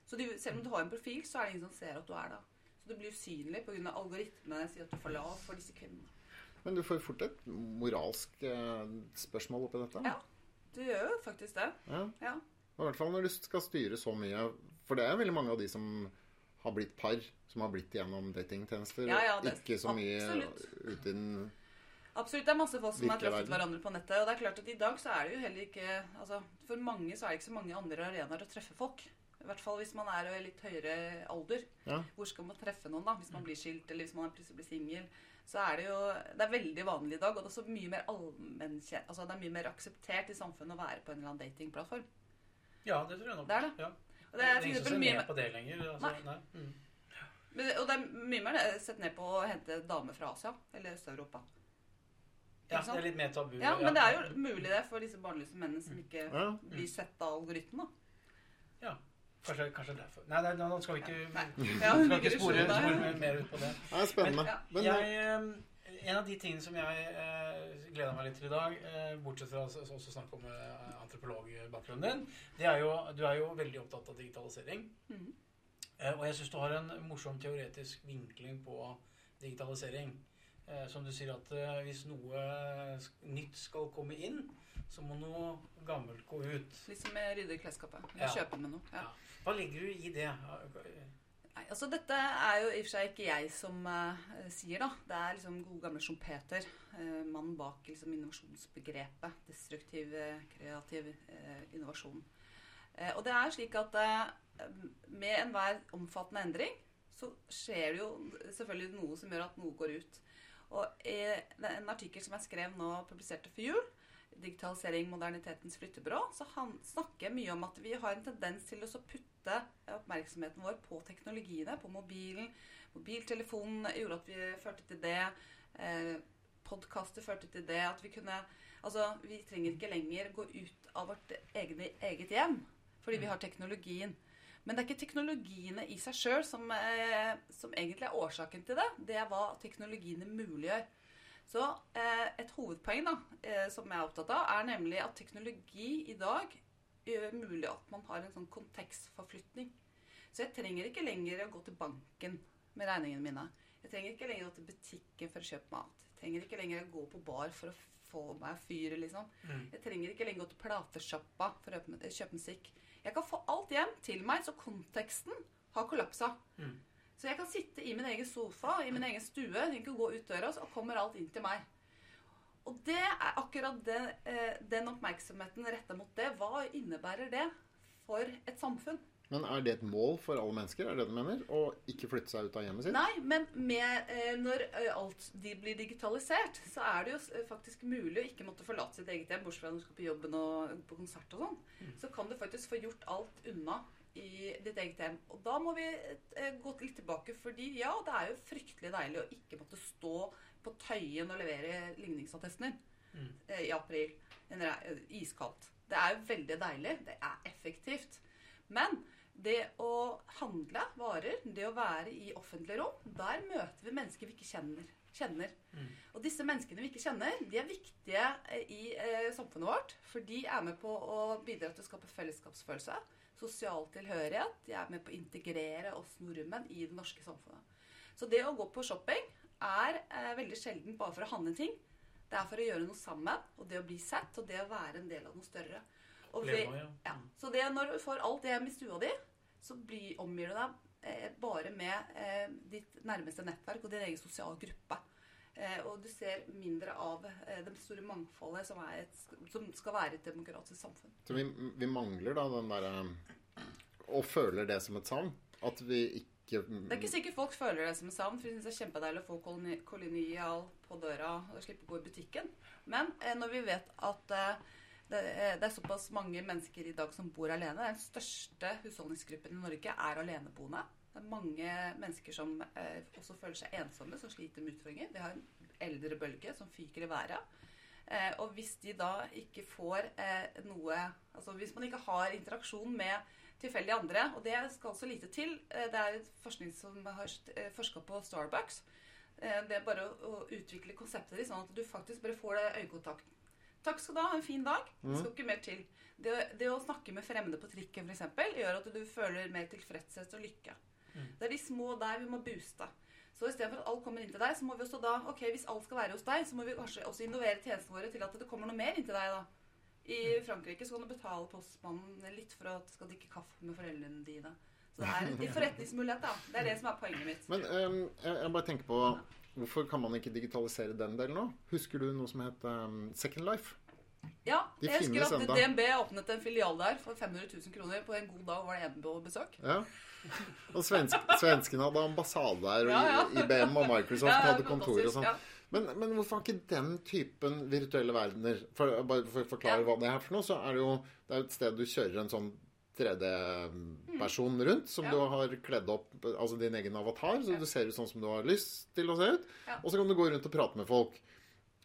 Så de, selv om du har en profil, så er det ingen som ser at du er det. Så du blir usynlig pga. algoritmene sier at du er for lav for disse kvinnene. Men du får fort et moralsk spørsmål oppi dette. Ja. Du gjør jo faktisk det. Ja. Ja. I hvert fall når du skal styre så mye. For det er veldig mange av de som har blitt par, som har blitt gjennom datingtjenester. Ja, ja, det- ikke så mye absolutt. ute i den Absolutt. Det er masse folk som har truffet hverandre på nettet. Og det er klart at i dag så er det jo heller ikke altså, For mange så er det ikke så mange andre arenaer å treffe folk. I hvert fall hvis man er i litt høyere alder. Ja. Hvor skal man treffe noen da? Hvis man blir skilt, eller hvis man plutselig blir singel. Så er det jo Det er veldig vanlig i dag, og det er også mye mer allmennkjent Altså det er mye mer akseptert i samfunnet å være på en eller annen datingplattform. Ja, det tror jeg nok. Det er det. Ja. Og det er for ingen som ser mye ned på det lenger. Altså, Nei. nei. Mm. Men, og det er mye mer det- sett ned på å hente damer fra Asia eller Øst-Europa. Ja, det er litt mer tabu. Ja, men det er jo mulig det for disse barnløse mennene som ikke Ja. blir sett av algoritmen. da. Ja. Kanskje, kanskje derfor. Nei, nei, nå skal vi ikke, Ja, skal ikke spore, spore mer- ut på det. Det er spennende. Ja. Men jeg, eh, en av de tingene som jeg eh, gleder meg litt til i dag, eh, bortsett fra å også snakke om eh, antropologbakgrunnen din, det er jo, du er jo veldig opptatt av digitalisering. Mhm. Eh, og jeg syns du har en morsom teoretisk vinkling på digitalisering. Eh, som du sier at eh, hvis noe nytt skal komme inn, så må noe gammelt gå ut. Liksom jeg rydde i klesskapet. Ja. kjøpe med noe. Ja. Hva legger du i det? Nei, altså Dette er jo i og for seg ikke jeg som uh, sier, da. Det er liksom gode gamle Schumpeter. Uh, mannen bak liksom innovasjonsbegrepet. Destruktiv, eh, kreativ uh, innovasjon. Eh, og det er slik at eh, med enhver omfattende endring så skjer det jo selvfølgelig noe som gjør at noe går ut. Og i en artikkel som jeg skrev nå, publiserte for jul, 'Digitalisering modernitetens flyttebyrå', så han snakker mye om at vi har en tendens til å putte oppmerksomheten vår på teknologiene, på mobilen. Mobiltelefonen gjorde at vi førte til det. Eh, Podkaster førte til det. At vi kunne Altså, vi trenger ikke lenger gå ut av vårt egne, eget hjem fordi vi har teknologien. Men det er ikke teknologiene i seg sjøl som, eh, som egentlig er årsaken til det. Det er hva teknologiene muliggjør. Så eh, et hovedpoeng da, eh, som jeg er opptatt av, er nemlig at teknologi i dag gjør mulig at man har en sånn kontekstforflytning. Så jeg trenger ikke lenger å gå til banken med regningene mine. Jeg trenger ikke lenger å gå til butikken for å kjøpe mat. Jeg trenger ikke lenger å gå på bar for å få meg fyre, liksom. Mm. Jeg trenger ikke lenger å gå til platesjappa for å kjøpe, kjøpe musikk. Jeg kan få alt hjem til meg, så konteksten har kollapsa. Mm. Så jeg kan sitte i min egen sofa, i min egen stue, trenger ikke gå ut døra, så kommer alt inn til meg. Og det er akkurat det, eh, den oppmerksomheten retta mot det. Hva innebærer det for et samfunn? Men er det et mål for alle mennesker? Er det det du mener? Å ikke flytte seg ut av hjemmet sitt? Nei, men med, eh, når eh, alt de blir digitalisert, så er det jo faktisk mulig å ikke måtte forlate sitt eget hjem, bortsett fra når du skal på jobben og på konsert og sånn. Så kan du faktisk få gjort alt unna i ditt eget hjem. Og da må vi eh, gå litt tilbake, fordi ja, det er jo fryktelig deilig å ikke måtte stå på Tøyen og levere ligningsattesten din Mm. eh, i april. Eh, iskaldt. Det er jo veldig deilig. Det er effektivt. Men det å handle varer, det å være i offentlige rom, der møter vi mennesker vi ikke kjenner. kjenner. Mm. Og disse menneskene vi ikke kjenner, de er viktige i eh, samfunnet vårt. For de er med på å bidra til å skape fellesskapsfølelse, sosial tilhørighet. De er med på å integrere oss nordmenn i det norske samfunnet. Så det å gå på shopping er eh, veldig sjelden bare for å handle ting. Det er for å gjøre noe sammen, og det å bli sett, og det å være en del av noe større. Ja. ja. Så det, når du får alt det hjemme i stua di, så blir, omgir du deg eh, bare med eh, ditt nærmeste nettverk og din egen sosiale gruppe. Eh, og du ser mindre av eh, det store mangfoldet som, et, som skal være et demokratisk samfunn. Så vi, vi mangler da den derre Og føler det som et savn. At vi ikke Det er ikke sikkert folk føler det som et savn, for de syns det er kjempedeilig å få koloni, kolonial på døra og slippe å gå i butikken. Men eh, når vi vet at det, det er såpass mange mennesker i dag som bor alene Den største husholdningsgruppen i Norge er aleneboende. Det er mange mennesker som eh, også føler seg ensomme, som sliter med utfordringer. Vi har en eldre bølge som fyker i været. Eh, og hvis de da ikke får eh, noe Altså hvis man ikke har interaksjon med tilfeldige andre, og det skal så lite til eh, Det er forskning som har eh, forska på Starbucks. Eh, det er bare å, å utvikle konseptet ditt sånn at du faktisk bare får det øyekontakt. Takk skal du ha, en fin dag. Det skal ikke mer til. Det, det å snakke med fremmede på trikken eksempel, gjør at du føler mer tilfredshet og lykke. Det er de små der vi må booste. Så istedenfor at alt kommer inn til deg, så må vi også da ok, Hvis alt skal være hos deg, så må vi kanskje også innovere tjenestene våre til at det kommer noe mer inn til deg. da. I Frankrike så kan du betale postmannen litt for at du skal drikke kaffe med foreldrene dine. Så det er en [LAUGHS] forretningsmulighet, da. Det er det som er poenget mitt. Men um, jeg, jeg bare tenker på Hvorfor kan man ikke digitalisere den delen òg? Husker du noe som het um, Second Life? Ja, De jeg husker at enda. DNB åpnet en filial der for 500 000 kroner. På en god dag var det en på besøk. Ja. Og svensk, svenskene hadde ambassade der, og Ja, ja. IBM og Microsoft hadde kontor og sånn. Men, men hvorfor har ikke den typen virtuelle verdener for, Bare for å forklare hva det er for noe, så er det jo det er et sted du kjører en sånn 3D-person rundt, som du har kledd opp Altså din egen avatar, så du ser ut sånn som du har lyst til å se ut. Og så kan du gå rundt og prate med folk.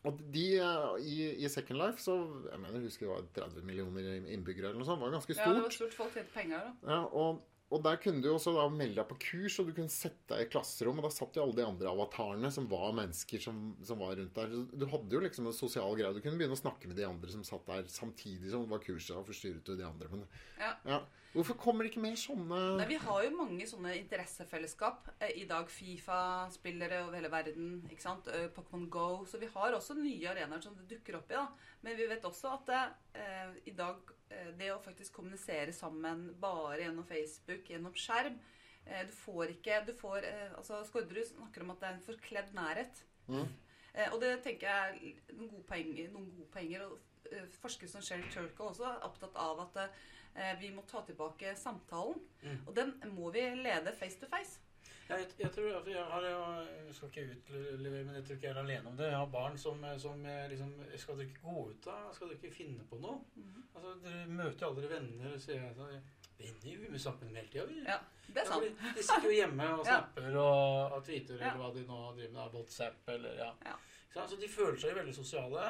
Og de eh, i, i Second Life så Jeg mener, jeg husker det var 30 millioner innbyggere eller noe sånt. Det var ganske Ja, det var stort. stort. Folk tjente penger da. Ja, og, og der kunne du også melde deg på kurs, og du kunne sette deg i klasserom. Og da satt jo alle de andre avatarene som var mennesker som, som var rundt der. Du hadde jo liksom en sosial greie. Du kunne begynne å snakke med de andre som satt der samtidig som det var kurset, og forstyrret du de andre. Men Ja. ja. Hvorfor kommer det ikke mer sånne Nei, Vi har jo mange sånne interessefellesskap eh, i dag. Fifa-spillere over hele verden. ikke sant? Eh, Pokémon Go. Så vi har også nye arenaer som det dukker opp i. da. Men vi vet også at det, eh, i dag det å faktisk kommunisere sammen bare gjennom Facebook, gjennom skjerm eh, Du får ikke du får, eh, altså Skårderud snakker om at det er en forkledd nærhet. Mm. og det tenker jeg er noen gode poenger. Noen gode poenger og eh, Forskere som Sheryl Turkle også er opptatt av at eh, vi må ta tilbake samtalen. Og den må vi lede face to face. Jeg, jeg tror at jeg har Jeg skal ikke utlevere, men jeg tror ikke jeg er alene om det. Jeg har barn som, som eh, liksom Skal dere ikke gå ut, da? Skal dere ikke finne på noe? Altså, Dere møter aldri venner. så sier jeg sånn, Venner? Vi med dem hele tida, vi. Ja, det er sant. Ja, de sitter jo hjemme og [LAUGHS] Ja. snapper og, og tweeter Ja. eller hva de nå driver med. WhatsApp eller ja. Ja. Så altså, de føler seg jo veldig sosiale.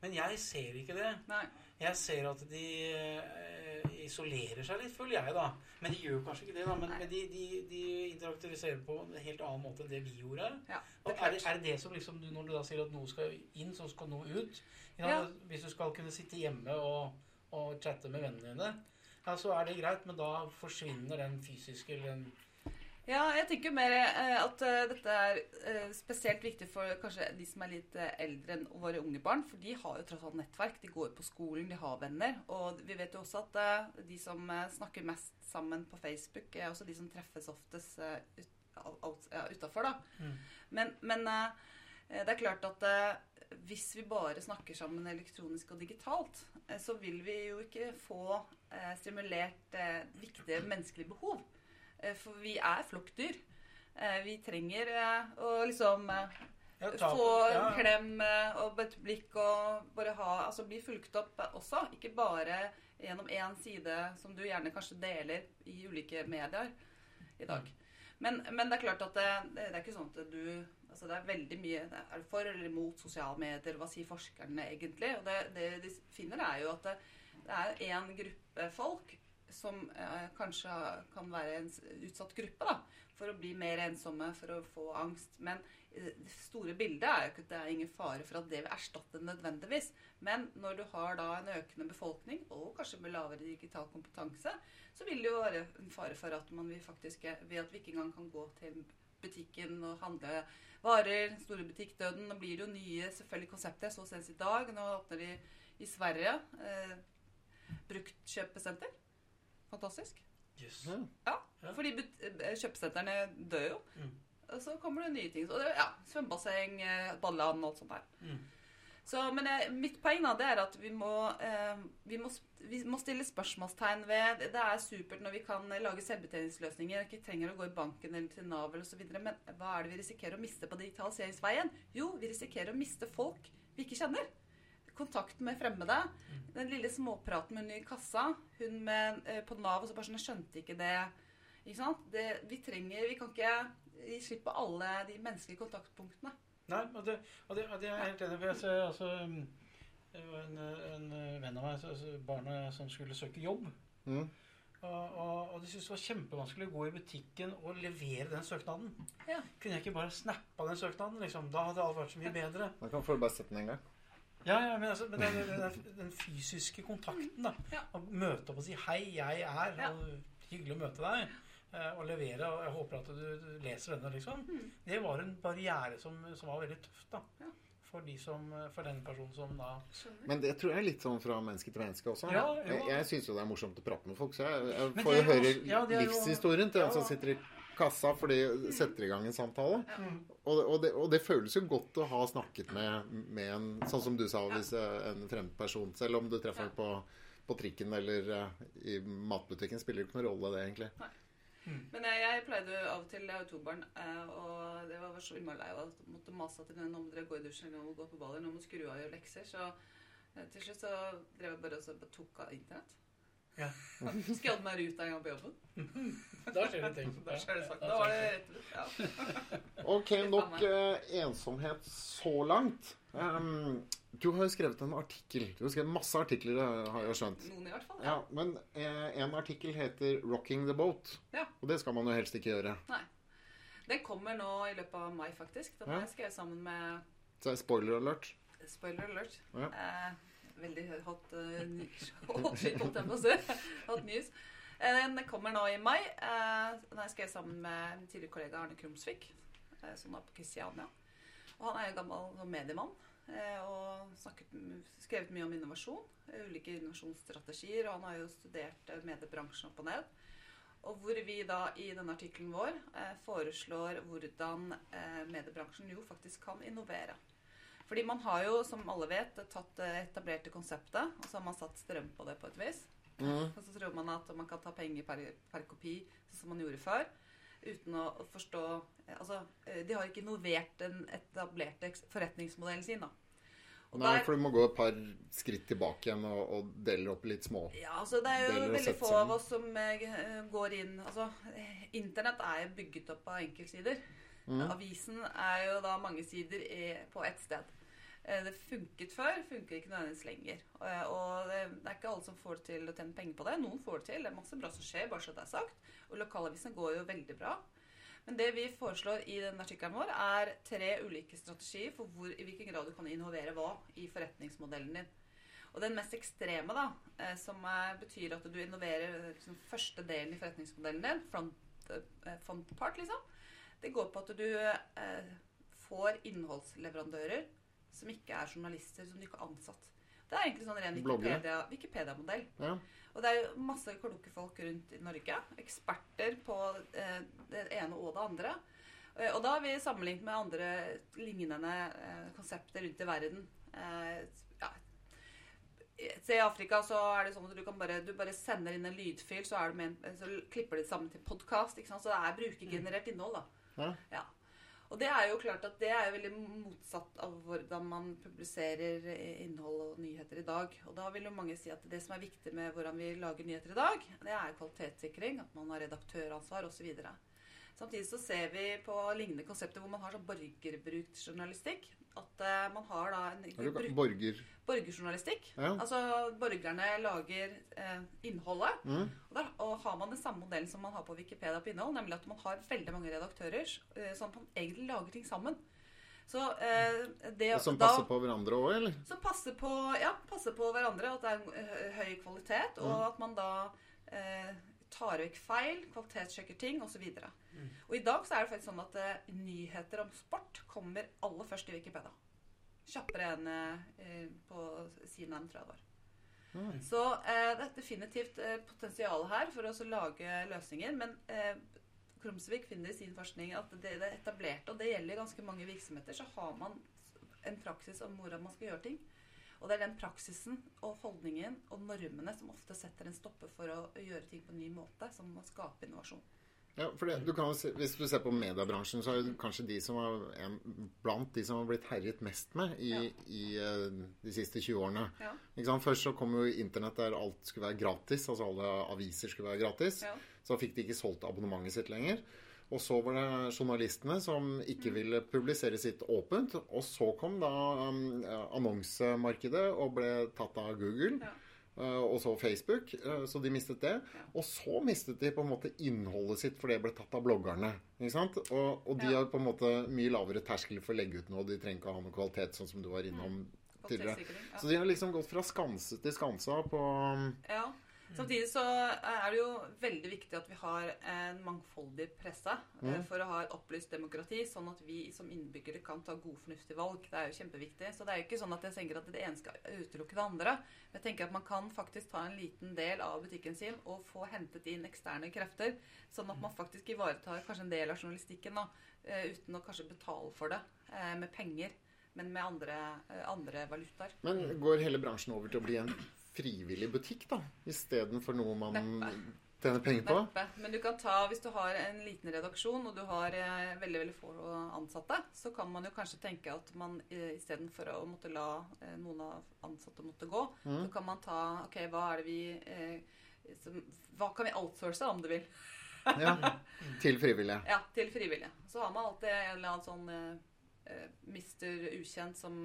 Men jeg ser ikke det. Nei. Jeg ser at de eh, isolerer seg litt, føler jeg, da. Men de gjør kanskje ikke det, da. Men, men de, de, de interaktiviserer på en helt annen måte enn det vi gjorde. Ja, det er, er det, er det det som liksom du- Når du da sier at noe skal inn, så skal noe ut ja, Ja. Hvis du skal kunne sitte hjemme og, og chatte med vennene dine, ja, så er det greit, men da forsvinner den fysiske eller den Ja, jeg tenker mer eh, at eh, dette er eh, spesielt viktig for kanskje de som er litt eldre enn våre unge barn. For de har jo tross alt nettverk. De går på skolen, de har venner. Og vi vet jo også at de som snakker mest sammen på Facebook, er også de som treffes oftest utafor, da. Mm. Men, men det er klart at hvis vi bare snakker sammen elektronisk og digitalt, så vil vi jo ikke få stimulert viktige menneskelige behov. Eh, For vi er flokkdyr. Eh, Vi trenger eh, å liksom ja, få en ja, klem og et blikk og bare ha Altså bli fulgt opp også. Ikke bare gjennom én side som du gjerne kanskje deler i ulike medier i dag. Men, men det er klart at det, det er ikke sånn at du altså Det er veldig mye Er du for eller imot sosiale medier? Hva sier forskerne egentlig? Og det, det de finner, er jo at det, det er en gruppe folk som eh, kanskje kan være en utsatt gruppe da, for å bli mer ensomme, for å få angst. Men eh, det store bildet er jo ikke at det er ingen fare for at det vil erstatte nødvendigvis. Men når du har da en økende befolkning, og kanskje med lavere digital kompetanse, så vil det jo være en fare for at man vil faktisk, ved at vi ikke engang kan gå til butikken og handle varer. Store butikkdøden. Nå blir det jo nye selvfølgelig konsepter. Så senest i dag. Nå åpner de i Sverige eh, bruktkjøpesenter. Fantastisk. Yes. Ja. Ja, fordi eh, kjøpesentrene dør jo. Mm. Og så kommer det nye ting. Og det, ja, Svømmebasseng, eh, badeland og alt sånt der. Mm. Så, men jeg, mitt poeng da, det er at vi må, eh, vi, må, vi må stille spørsmålstegn ved Det er supert når vi kan eh, lage selvbetjeningsløsninger, ikke trenger å gå i banken eller til Nav eller osv. Men hva er det vi risikerer å miste på digitaliseringsveien? Jo, vi risikerer å miste folk vi ikke kjenner. Kontakten med fremmede. Den lille småpraten med hun i kassa. Hun med, eh, på Nav og så bare sånn Jeg skjønte ikke det. Ikke sant? Det, vi trenger Vi kan ikke gi slipp på alle de menneskelige kontaktpunktene. Nei, og det, og det, og det er jeg helt enig i. for jeg ser, Altså, var en, en venn av meg, så- så barnet som skulle søke jobb. Mm. Og, og, og de syntes det var kjempevanskelig å gå i butikken og levere den søknaden. Ja. Kunne jeg ikke bare snappa den søknaden? liksom? Da hadde alt vært så mye [LAUGHS] bedre. Da kan du bare sette den en gang. Ja, ja, men, altså, men den, den, den, fysiske kontakten, da. Ja. Å møte opp og si 'hei, jeg er', Ja. og hyggelig å møte deg. eh, Og levere, og jeg håper at du, du leser denne, liksom. Mm. Det var en barriere som, som var veldig tøft, da. Ja. For, de som, for den personen som da Skjønner. Men det tror jeg er litt sånn fra menneske til menneske også. Ja, ja. Jeg, jeg syns jo det er morsomt å prate med folk, så jeg, jeg får jo høre ja, livshistorien til Ja. som sitter i kassa for de setter i gang en samtale. Mm. Og, og, det, og det føles jo godt å ha snakket med, med en Sånn som du sa, hvis eh, en fremmed person Selv om du treffer på, på trikken eller eh, i matbutikken, spiller det ikke noen rolle, det, egentlig. Men jeg, jeg pleide av og til Jeg har to barn, eh, og det var så innmari lei av at jeg måtte mase til den om dere går i dusjen eller går på baller, nå må skru av og gjøre lekser. Så eh, til slutt så drev jeg bare og tok av internett. Ja. holde meg ut en gang på jobben. [LAUGHS] Da skjer det ting. Da skjer det sagt. Da var det rett ut. Ja. [LAUGHS] Ok, nok eh, ensomhet så langt. Um, du har jo skrevet en artikkel. Du har skrevet masse artikler, det har jeg skjønt. Noen i hvert fall. Ja, Men eh, en artikkel heter 'Rocking the Boat'. Ja. Og det skal man jo helst ikke gjøre. Nei. Den kommer nå i løpet av mai, faktisk. Den Ja. har jeg skrevet sammen med Så er spoiler alert. Spoiler alert. Ja. Eh, veldig hot news. Hot holdt jeg på å news. Eh, Den kommer nå i mai. Eh, Den er skrevet sammen med min tidligere kollega Arne Krumsvik, eh, som er på Kristiania. Og han er jo gammel sånn mediemann eh, og snakket, skrevet mye om innovasjon. eh, Ulike innovasjonsstrategier. Og han har jo studert eh, mediebransjen opp og ned. Og hvor vi da i denne artikkelen vår eh, foreslår hvordan eh, mediebransjen jo faktisk kan innovere. Fordi man har jo, som alle vet, tatt det etablerte konseptet, og så har man satt strøm på det på et vis. Mm. Og så tror man at man kan ta penger per, per kopi, sånn som man gjorde før. Uten å forstå eh, Altså, eh, de har ikke innovert den etablerte forretningsmodellen sin, da. Og Nei, der- for du må gå et par skritt tilbake igjen og, og dele opp litt små. Ja, altså det er jo veldig få av oss som uh, går inn Altså, eh, internett er bygget opp av enkeltsider. Mm. Avisen er jo da mange sider på ett sted. Eh, Det funket før, funker ikke nødvendigvis lenger. Eh, Og det er ikke alle som får det til å tjene penger på det. Noen får det til. Det er masse bra som skjer, bare så det er sagt. Og lokalavisene går jo veldig bra. Men det vi foreslår i den artikkelen vår, er tre ulike strategier for hvor, i hvilken grad du kan innovere hva i forretningsmodellen din. Og den mest ekstreme, da, eh, som er, betyr at du innoverer liksom, første delen i forretningsmodellen din, front, front part, liksom, det går på at du eh, får innholdsleverandører som ikke er journalister, som du ikke har ansatt. Det er egentlig sånn ren. Wikipedia- Wikipedia-modell. Ja. og det er jo masse kloke folk rundt i Norge. Eksperter på eh, det ene og det andre. Eh, og da har vi sammenlignet med andre lignende eh, konsepter rundt i verden. Eh, ja. Se I Afrika så er det sånn at du kan bare, du bare sender inn en lydfil, så, en, så klipper de det sammen til podkast. Så det er brukergenerert innhold. da. Ja. Ja. Og det er jo klart at det er veldig motsatt av hvordan man publiserer innhold og nyheter i dag. Og da vil jo mange si at det som er viktig med hvordan vi lager nyheter i dag, det er kvalitetssikring, at man har redaktøransvar osv. Samtidig så ser vi på lignende konsepter hvor man har sånn borgerbruksjournalistikk. At eh, man har da en Er bruk- borger... borgerjournalistikk. Ja. Altså borgerne lager eh, innholdet. Mm. Og da og har man den samme modellen som man har på Wikipedia på innhold, nemlig at man har veldig mange redaktører, eh, sånn at man egentlig lager ting sammen. Så eh, det Og som da- passer på hverandre òg, eller? som passer på, ja, passer på hverandre, at det er eh, høy kvalitet, og Mm. at man da eh, tar vekk feil, kvalitetssjekker ting osv. Og, Mm. og i dag så er det faktisk sånn at uh, nyheter om sport kommer aller først i Wikipedia. Kjappere enn uh, på CNN, tror jeg det var. Mm. Så uh, det er definitivt potensial her for å lage løsninger. Men Krumsvik finner i sin forskning at det, det etablerte, og det gjelder ganske mange virksomheter, så har man en praksis om hvordan man skal gjøre ting. Og det er den praksisen og holdningen og normene som ofte setter en stopper for å gjøre ting på en ny måte, som må skape innovasjon. Ja, for det, du kan Hvis du ser på mediebransjen, så er det kanskje de som er en, blant de som har blitt herjet mest med i, Ja. i eh, de siste 20 årene. Ja. Ikke sant? Først så kom jo internett der alt skulle være gratis. Altså alle aviser skulle være gratis. Ja. Så fikk de ikke solgt abonnementet sitt lenger. Og så var det journalistene som ikke ville publisere sitt åpent. Og så kom da um, annonsemarkedet og ble tatt av Google. Ja. eh, og så Facebook. eh, så de mistet det. Og så mistet de på en måte innholdet sitt, for det ble tatt av bloggerne. Ikke sant? Og, og de Ja. har på en måte mye lavere terskel for å legge ut noe. De trenger ikke å ha noe kvalitet, sånn som du var innom tidligere. Ja. Så de har liksom gått fra skanse til skansa på um, Ja. Samtidig så er det jo veldig viktig at vi har en mangfoldig presse eh, Mm. for å ha et opplyst demokrati, sånn at vi som innbyggere kan ta gode, fornuftige valg. Det er jo kjempeviktig. Så det er jo ikke sånn at jeg tenker at det ene skal utelukke det andre. Jeg tenker at man kan faktisk ta en liten del av butikken sin og få hentet inn eksterne krefter, sånn at man faktisk ivaretar kanskje en del av journalistikken da, eh, uten å kanskje betale for det eh, med penger, men med andre, eh, andre valutaer. Men går hele bransjen over til å bli en frivillig butikk, da? Istedenfor noe man Neppe. tjener penger på? Neppe. Men du kan ta, hvis du har en liten redaksjon og du har eh, veldig veldig få ansatte, så kan man jo kanskje tenke at man eh, istedenfor å måtte la eh, noen av ansatte måtte gå, Mm. så kan man ta Ok, hva er det vi eh, som, Hva kan vi outsource, om du vil? Ja, til frivillige. Ja, til frivillige. Så har man alltid en eller annen sånn eh, eh, mister ukjent som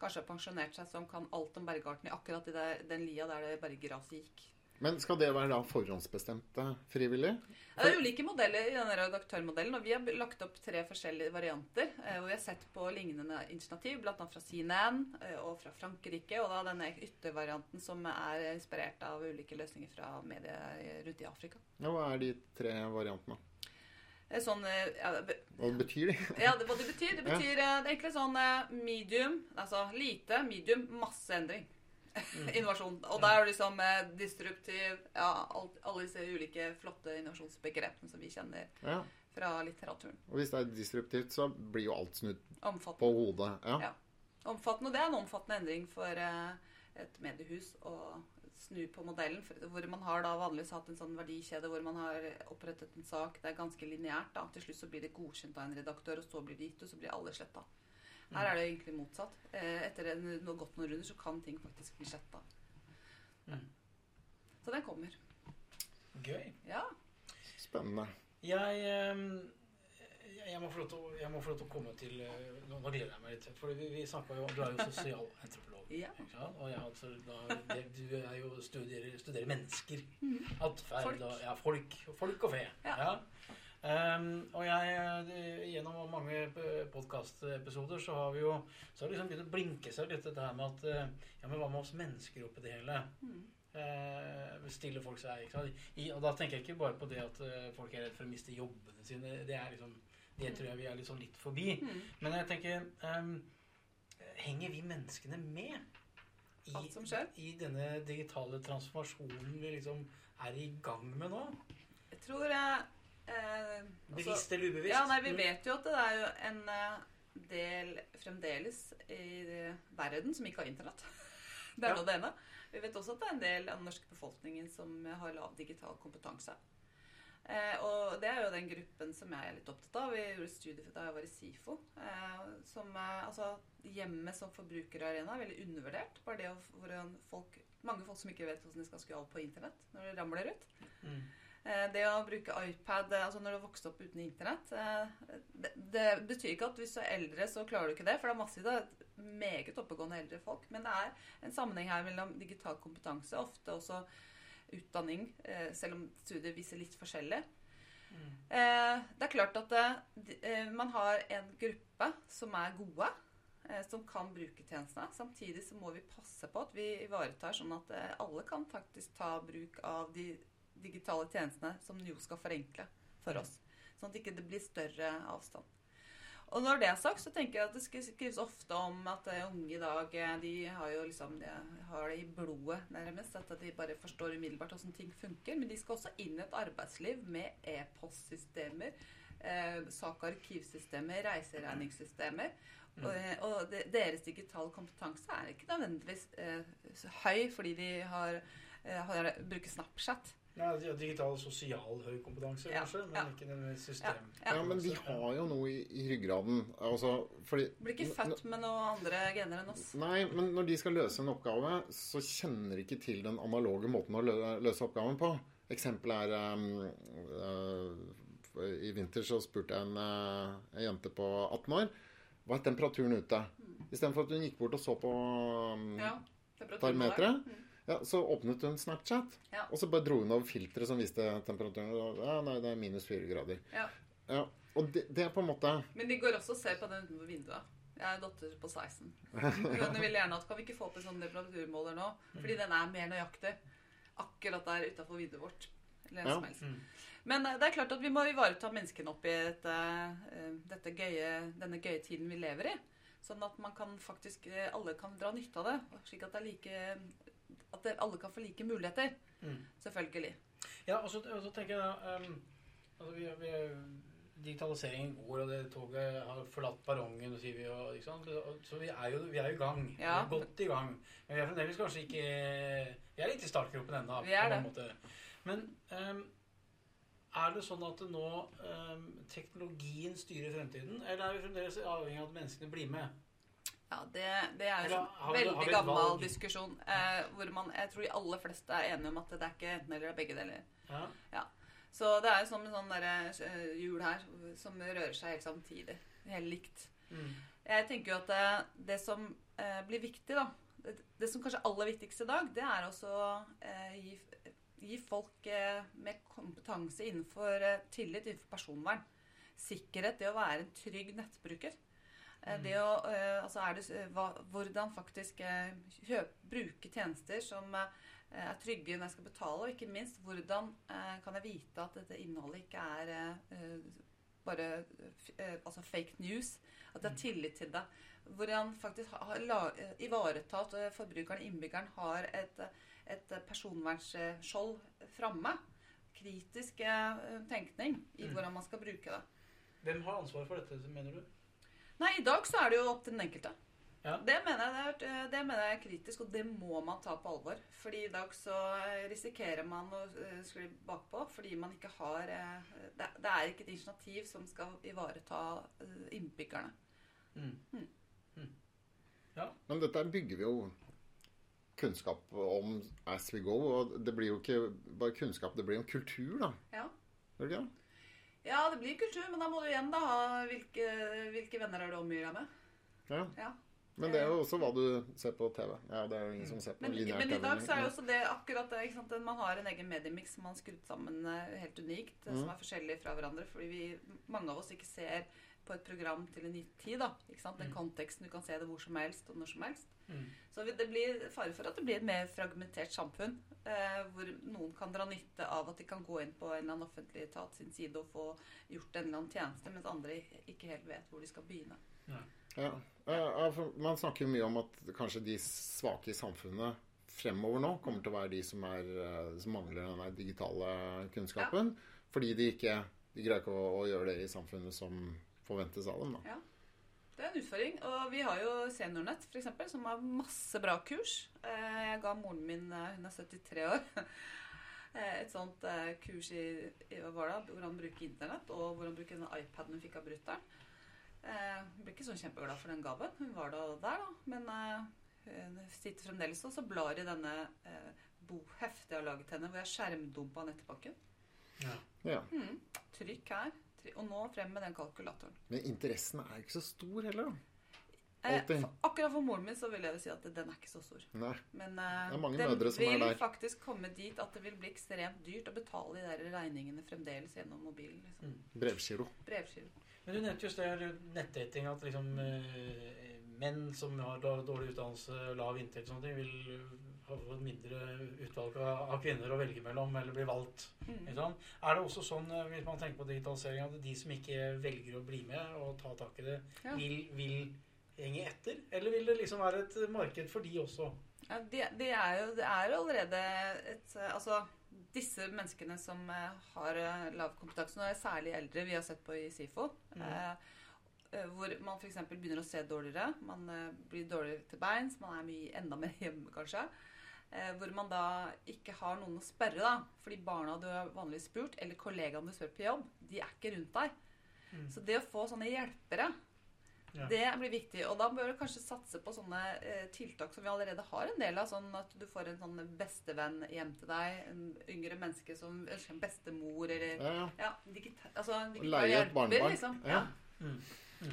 kanskje har pensjonert seg, som kan alt om bergarten i akkurat i det, den lia der det berggresset gikk. Men skal det være da forhåndsbestemte frivillige? For... Det er ulike modeller i denne redaktørmodellen, og vi har lagt opp tre forskjellige varianter. eh, Og vi har sett på lignende initiativ, bl.a. fra CNN eh, og fra Frankrike, og da denne yttervarianten som er inspirert av ulike løsninger fra medier rundt i Afrika. Ja, hva er de tre variantene? Det er Sånn, eh, ja, det- Hva betyr det? [LAUGHS] ja, det, hva det betyr? Det betyr ja. det er egentlig sånn eh, medium, altså lite, medium, masse endring. [LAUGHS] Innovasjon. Og da er det liksom eh, disruptiv Ja, alt, alle disse ulike flotte innovasjonsbegrepene som vi kjenner Ja. fra litteraturen. Og hvis det er disruptivt, så blir jo alt snudd på hodet. Ja. Omfattende. Og det er en omfattende endring for eh, et mediehus å snu på modellen. For, hvor man har da vanligvis hatt en sånn verdikjede hvor man har opprettet en sak. Det er ganske lineært. Til slutt så blir det godkjent av en redaktør, og så blir det gitt, og så blir alle sletta. Her er det egentlig motsatt. Eh, etter en, noe gått noen runder så kan ting faktisk bli sletta. Mm. Så den kommer. Gøy. Ja. Spennende. Jeg, ehm, jeg, må få lov til, å- komme til eh, Nå, nå gleder jeg meg litt. For vi, vi jo Du er jo sosialantropolog. Ja. Og jeg, altså, da, det, du er jo studerer, studerer mennesker. Atferd Folk. og ja, folk, folk og fe. Ja. Ehm, og jeg, eh, gjennom mange podkastepisoder så har vi jo så har det liksom begynt å blinke seg litt dette her med at eh, Ja, men hva med oss mennesker oppi det hele? Mm. Uh, stiller folk seg ikke sant? I, Og da tenker jeg ikke bare på det at folk er redd for å miste jobbene sine. Det er liksom Det tror jeg vi er sånn litt forbi. Mm. Men jeg tenker um, Henger vi menneskene med? I, Alt som skjer? I denne digitale transformasjonen vi liksom er i gang med nå? Jeg tror jeg eh, altså- Bevisst eller ubevisst? Ja, nei, Vi vet jo at det er jo en eh, del fremdeles i verden som ikke har internett. [LAUGHS] Det er Ja. nå det ene. Vi vet også at det er en del av den norske befolkningen som har lav digital kompetanse. Eh, og det er jo den gruppen som jeg er litt opptatt av. Vi gjorde studier da jeg var i SIFO. Eh, som, eh, altså, Hjemmet som forbrukerarena er veldig undervurdert. Bare det hvordan folk, mange folk som ikke vet hvordan de skal skru av på internett når det ramler ut. Mm. Eh, Det å bruke iPad eh, altså når du har vokst opp uten internett eh, det, det betyr ikke at hvis du er eldre, så klarer du ikke det. For det er massevis det meget oppegående eldre folk. Men det er en sammenheng her mellom digital kompetanse, ofte også utdanning, eh, selv om studier viser litt forskjellig. Mm. Eh, Det er klart at eh, man har en gruppe som er gode, som kan bruke tjenestene. Samtidig så må vi passe på at vi ivaretar sånn at alle kan faktisk ta bruk av de digitale tjenestene som jo skal forenkle for oss. Sånn at ikke det blir større avstand. Og når det er sagt, så tenker jeg at det skrives ofte om at eh, unge i dag eh, de har jo liksom de har det i blodet nærmest. At de bare forstår umiddelbart hvordan ting funker. Men de skal også inn i et arbeidsliv med e-postsystemer, eh, sak- og arkivsystemer, reiseregningssystemer. Og, eh, og de, deres digitale kompetanse er ikke nødvendigvis eh, høy fordi de har, eh, har bruker Snapchat. Ja, de har digital sosial høy kompetanse, Ja, kanskje, men ja. ikke nødvendigvis system. Ja. Ja, men vi har jo noe i, i ryggraden. Altså, fordi Blir ikke født med noen andre gener enn oss. Nei, men når de skal løse en oppgave, så kjenner de ikke til den analoge måten å lø løse oppgaven på. Eksempelet er um, uh, I vinter så spurte jeg en, uh, en jente på 18 år hva er temperaturen ute. Istedenfor at hun gikk bort og så på um, Ja, termometeret, Mm. Ja, så åpnet hun Snapchat. Ja. Og så bare dro hun over filteret som viste temperaturen. og Ja, nei, det er minus fire grader. Ja. Ja, og det, det er på en måte Men de går også og ser på den utenfor vinduet. Jeg er datter på 16. Hun vil gjerne at kan vi ikke få opp en sånn temperaturmåler nå? Fordi den er mer nøyaktig. Akkurat der utafor vinduet vårt. Eller Ja. som helst. Mm. Men eh, det er klart at vi må ivareta menneskene oppi dette, eh, dette gøye, denne gøye tiden vi lever i. Sånn at man kan faktisk, eh, alle kan dra nytte av det. Slik at, det er like, at alle kan få like muligheter. Mm. Selvfølgelig. Ja, og så, og så tenker jeg um, altså vi, vi, Digitaliseringen går, og det toget har forlatt perrongen, og sier vi, og, ikke sant? Så vi er jo vi er jo i gang. Ja. Vi er godt i gang. Men vi er fremdeles kanskje ikke Vi er litt i startgropen ennå. Vi er det. Men um, er det sånn at nå um, teknologien styrer fremtiden, eller er vi fremdeles avhengig av at menneskene blir med? Ja, det, det er jo en veldig gammel diskusjon. Eh, hvor man, jeg tror de aller fleste er enige om at det er ikke enten eller, det er begge deler. Ja? Så det er jo som en sånn derre, eh, hjul her som rører seg helt samtidig. Helt likt. Mm. Jeg tenker jo at det, det som eh, blir viktig, da det, det som kanskje er aller viktigst i dag, det er også eh, gi, gi folk eh, med kompetanse innenfor eh, tillit, innenfor personvern. Sikkerhet, det å være en trygg nettbruker. Eh, Det å, eh, altså er det, hva, hvordan faktisk eh, kjøp, bruke tjenester som er trygge når jeg skal betale, og ikke minst hvordan kan jeg vite at dette innholdet ikke er bare altså fake news. At jeg har tillit til det. Hvordan faktisk ivareta at forbrukeren, innbyggeren, har et, et personvernskjold framme. Kritisk tenkning i Mm. hvordan man skal bruke det. Hvem har ansvar for dette, mener du? Nei, i dag så er det jo opp til den enkelte. Ja. Det, mener jeg, det, er, det mener jeg er kritisk, og det må man ta på alvor. Fordi i dag så eh, risikerer man å eh, skli bakpå fordi man ikke har eh, det, det er ikke et initiativ som skal ivareta eh, innbyggerne. Mm. Mm. Men dette bygger vi jo kunnskap om as we go. Og det blir jo ikke bare kunnskap, det blir jo en kultur, da. Ja. Gjør det ikke det? Ja, det blir kultur, men da må du igjen da ha hvilke, hvilke venner er du omgir deg med. Ja. Ja. Men det er jo også hva du ser på TV. Ja, det er jo ingen som ser på Men, men i dag så er jo også det akkurat det. Ikke sant? Man har en egen mediemix som man har skrudd sammen eh, helt unikt, eh, Mm. som er forskjellig fra hverandre. Fordi vi, mange av oss ikke ser på et program til en gitt tid. da, ikke sant? Den Mm. konteksten. Du kan se det hvor som helst og når som helst. Mm. Så det blir fare for at det blir et mer fragmentert samfunn. Eh, hvor noen kan dra nytte av at de kan gå inn på en eller annen offentlig etat sin side og få gjort en eller annen tjeneste, mens andre ikke helt vet hvor de skal begynne. Ja. Ja, Man snakker jo mye om at kanskje de svake i samfunnet fremover nå kommer til å være de som, er, eh, som mangler den digitale kunnskapen. Fordi de ikke de greier ikke å, å gjøre det i samfunnet som forventes av dem. da. Det er en utfordring. Og vi har jo Seniornett, for eksempel, som har masse bra kurs. Eh, Jeg ga moren min, eh, hun er 73 år, [LAUGHS] eh, et sånt kurs i, i hva var det, hvordan bruke internett, og hvordan bruke den iPaden hun fikk av brutter'n. Eh, Hun ble ikke så kjempeglad for den gaven. Hun var da der, da. Men hun sitter fremdeles og så blar i denne boheftet jeg har laget henne, hvor jeg skjermdumpa nettpakken. Ja. Ja. Mm. Trykk her. Try- Og nå frem med den kalkulatoren. Men interessen er ikke så stor heller, da. Eh, for, akkurat for moren min så vil jeg si at den er ikke så stor. Nei. Men eh, Det er mange den mødre som er vil der. faktisk komme dit at det vil bli ekstremt dyrt å betale de der regningene fremdeles gjennom mobilen. Liksom. Mm. Brevgiro. Brevgiro. Men du nevnte just det nettdating, at liksom eh, menn som har dårlig utdannelse, lav inntekt og sånne ting, vil fått mindre utvalg av, kvinner å velge mellom, eller bli valgt. Mm. Er det også sånn, eh, hvis man tenker på digitalisering, at de som ikke velger å bli med og ta tak i det, Ja. vil, vil henge etter? Eller vil det liksom være et marked for de også? Ja, det, det, er jo, det er allerede et eh, Altså, disse menneskene som eh, har lav kompetanse, nå er særlig eldre vi har sett på i SIFO, Mm. eh, hvor man f.eks. begynner å se dårligere. Man blir dårligere til beins, man er mye, enda mer hjemme, kanskje. Eh, hvor man da ikke har noen å spørre, da. Fordi barna du har vanligvis spurt, eller kollegaene du spør på jobb, de er ikke rundt deg. Mm. Så det å få sånne hjelpere Ja. det blir viktig. Og da bør du kanskje satse på sånne eh, tiltak som vi allerede har en del av. Sånn at du får en sånn bestevenn hjem til deg. En yngre menneske som ønsker en bestemor eller Ja, ja. Ja, digital, altså, digital Leie et barnebarn. Liksom. Ja. Mm.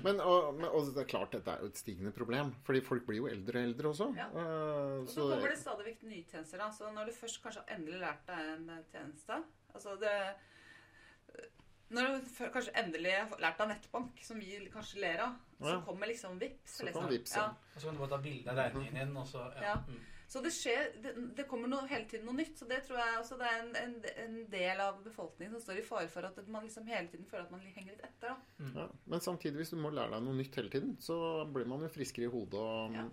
Men, og, men og det er klart dette er jo et stigende problem. Fordi folk blir jo eldre og eldre også. Ja. Eh, Og så kommer det stadig vekk nye tjenester. Da. Så når du først kanskje har endelig lært deg en eh, tjeneste altså det, Når du før- kanskje endelig har lært deg nettbank, som vi kanskje ler av, så Ja. kommer liksom Vipps. Så liksom. Vips, ja. Og så kan du bare ta bilde av regningen din, og så ja. Ja. Mm. Så det skjer, det, det kommer noe, hele tiden noe nytt. Så det tror jeg også det er en, en, en del av befolkningen som står i fare for at man liksom hele tiden føler at man henger litt etter. da. Ja. Men samtidig, hvis du må lære deg noe nytt hele tiden, så blir man jo friskere i hodet og Ja.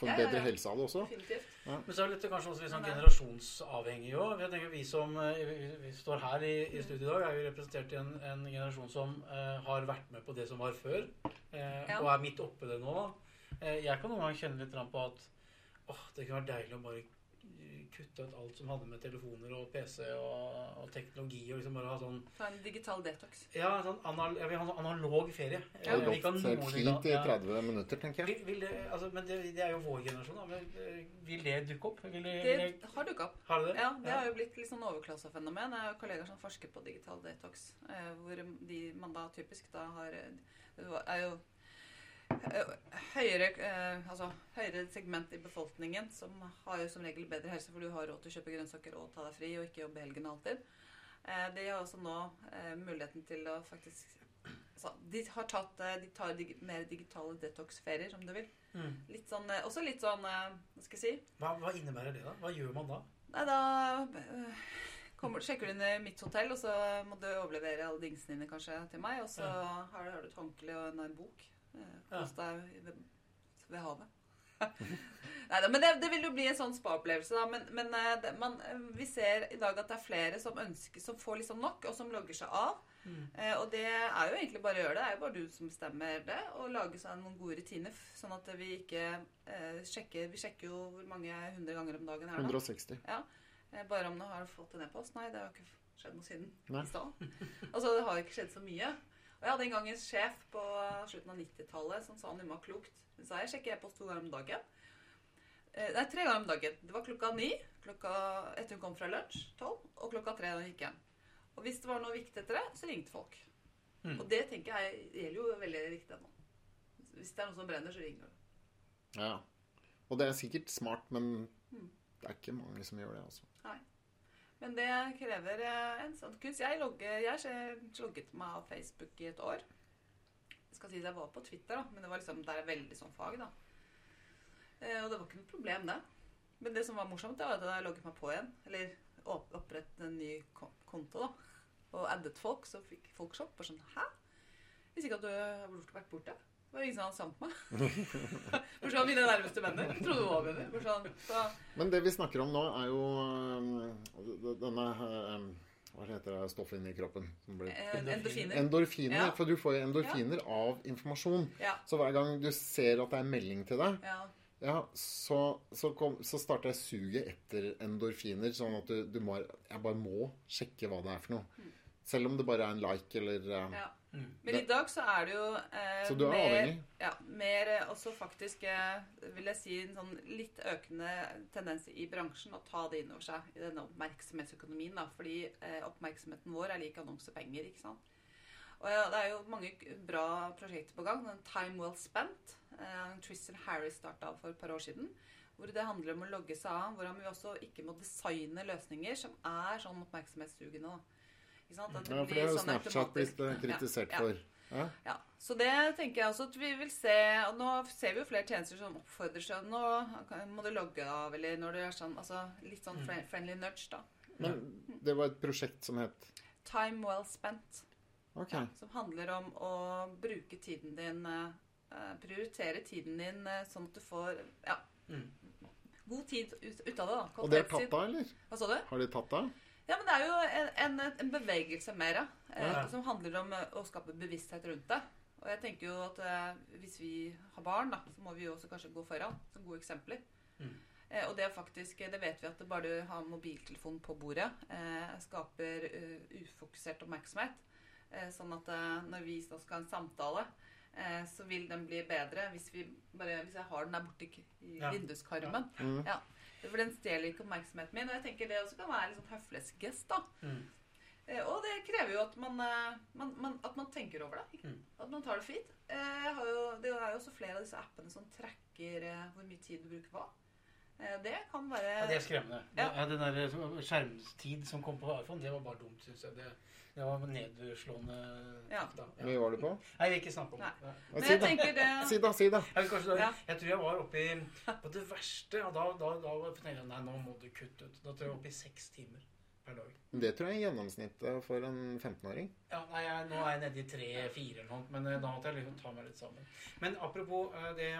får Ja, ja, bedre ja. helse av det også. Definitivt. Men så er det litt, kanskje også litt sånn generasjonsavhengig òg. Jeg Vi som eh, vi, vi står her i, i studio i dag, er jo representert i en, en generasjon som eh, har vært med på det som var før, eh, Ja. og er midt oppe det nå. Eh, jeg kan noen ganger kjenne litt på at åh, det kunne vært deilig å bare eh, kutte ut alt som hadde med telefoner og PC og, og teknologi og liksom bare ha sånn Ta en digital detox. Ja, sånn anal, jeg vil ha sånn analog ferie. Det er Jeg gått helt noen fint i ja. 30 minutter, tenker jeg. Vil, vil det, altså, men det, det er jo vår generasjon, da. Men eh, vil det dukke opp? Vil det, Det har dukka opp. har det det? Ja, det har jo blitt litt sånn overklassefenomen. Jeg har kollegaer som forsker på digital detox, eh, hvor de, man da typisk da har Det er jo høyere, eh, altså, høyere segment i befolkningen som har jo som regel bedre helse, for du har råd til å kjøpe grønnsaker og ta deg fri og ikke jobbe helgen alltid. Eh, de har også nå eh, muligheten til å faktisk altså, De har tatt eh, De tar dig, mer digitale detox-ferier, om du vil. Mm. Litt sånn, eh, også litt sånn eh, Hva skal jeg si? Hva, hva innebærer det, da? Hva gjør man da? Nei, da øh, kommer, sjekker du inn i mitt hotell, og så må du overlevere alle dingsene dine kanskje til meg. Og så Ja. har, du, har du et håndkle og en, en bok eh, Ja. hos deg ved, ved havet. [LAUGHS] Neida, men det, det vil jo bli en sånn spa-opplevelse. da, Men, men eh, det, man, eh, vi ser i dag at det er flere som ønsker, som får liksom nok, og som logger seg av. Mm. Eh, og det er jo egentlig bare å gjøre det. Det er jo bare du som bestemmer det. Og lage seg noen gode rutiner, sånn at vi ikke eh, sjekker Vi sjekker jo hvor mange hundre ganger om dagen her nå. 160. Eh, Bare om du har fått en e-post? Nei, det har ikke skjedd noe siden i stad. [LAUGHS] Altså, det har ikke skjedd så mye. Og jeg hadde en gang en sjef på slutten av 90-tallet som sa noe klokt. Hun sa jeg sjekker e-post to ganger om dagen. Eh, Nei, tre ganger om dagen. Det var klokka ni, klokka etter hun kom fra lunsj, tolv, og klokka tre da hun gikk hjem. Og hvis det var noe viktig etter det, så ringte folk. Mm. Og det tenker jeg gjelder jo veldig riktig ennå. Hvis det er noe som brenner, så ringer du. Ja. Og det er sikkert smart, men Mm. det er ikke mange som gjør det. altså. Men det krever eh, en sånn kunst. Jeg, logger, jeg logget meg av Facebook i et år. Jeg skal si at jeg var på Twitter, da, men det var liksom, der er veldig sånn fag. da. Eh, og det var ikke noe problem, det. Men det som var morsomt, det var at jeg logget meg på igjen. Eller opprettet en ny konto, da. Og addet folk, så fikk folk sjokk. Bare sånn Hæ? Hvis ikke at du har vært borte. Det var ingen som hadde sant meg. [LAUGHS] For sånn, Mine nærmeste venner. Trodde du var venner. For sånn, så, Men det vi snakker om nå, er jo øhm, denne øhm, Hva heter det stoffet inni kroppen? Som blir eh, endorfiner. Endorfiner. Ja. For du får jo endorfiner av informasjon. Ja. Så hver gang du ser at det er melding til deg, ja. ja, så, så, kom, så starter jeg suget etter endorfiner. Sånn at du, du må Jeg bare må sjekke hva det er for noe. Selv om det bare er en like eller øh, Ja. Mm. Men i dag så er det jo eh, Så du er mer, avhengig? Ja, mer eh, også faktisk eh, vil jeg si en sånn litt økende tendens i bransjen å ta det inn over seg i denne oppmerksomhetsøkonomien. da, Fordi eh, oppmerksomheten vår er lik annonsepenger. ikke sant? Og ja, Det er jo mange bra prosjekter på gang. Den Time Well Spent. Eh, Tristan Harris starta for et par år siden. Hvor det handler om å logge seg av. Hvordan vi også ikke må designe løsninger som er sånn oppmerksomhetssugende. da. Ikke sant? At Ja, for det har jo sånn Snapchat blitt øh, kritisert Ja, ja. for. Ja. Ja, så det tenker jeg også at vi vil se og Nå ser vi jo flere tjenester som oppfordrer seg Nå må du logge av, eller når du gjør sånn altså Litt sånn friendly nudge, da. Men det var et prosjekt som het Time well spent. Okay. Ja, som handler om å bruke tiden din eh, eh, Prioritere tiden din eh, sånn at du får ja, Mm. god tid ut, ut av det. da. Og det er tatt av, eller? Hva sa du? Har de tatt av? Ja, men det er jo en, en, en bevegelse mer, eh, Ja. som handler om eh, å skape bevissthet rundt det. Og jeg tenker jo at eh, hvis vi har barn, da, så må vi jo også kanskje gå foran som gode eksempler. Mm. Eh, og det er faktisk, det vet vi at bare du har mobiltelefon på bordet, eh, skaper eh, ufokusert oppmerksomhet. Eh, sånn at eh, når vi skal ha en samtale, eh, så vil den bli bedre hvis, vi bare, hvis jeg har den der borte i, i Ja. vinduskarmen. Mm. Ja. For den stjeler ikke oppmerksomheten min. Og jeg tenker det også kan være litt sånn høflighetsgest, da. Mm. Eh, Og det krever jo at man, eh, man, man, at man tenker over det. Mm. At man tar det fint. Eh, jo, det er jo også flere av disse appene som tracker hvor mye tid du bruker på Det kan være Ja, det er skremmende. Ja. Den der skjermtid som kom på iPhone, det var bare dumt, syns jeg. Det, det var nedslående. Ja. Da. Ja. mye var du på? Nei, jeg vil ikke snakke om Nei. det. Ja, Men Si jeg da. tenker det Si da, si da. Jeg, kanskje, da, Ja. jeg tror jeg var oppe i På det verste og da, da, da tenkte jeg nei, nå må du kutte ut. Da tror jeg jeg var oppe i seks timer per dag. Det tror jeg er gjennomsnittet for en 15-åring. Ja, nei, jeg, Nå er jeg nede i tre-fire eller noe, men eh, da måtte jeg liksom ta meg litt sammen. Men apropos eh, det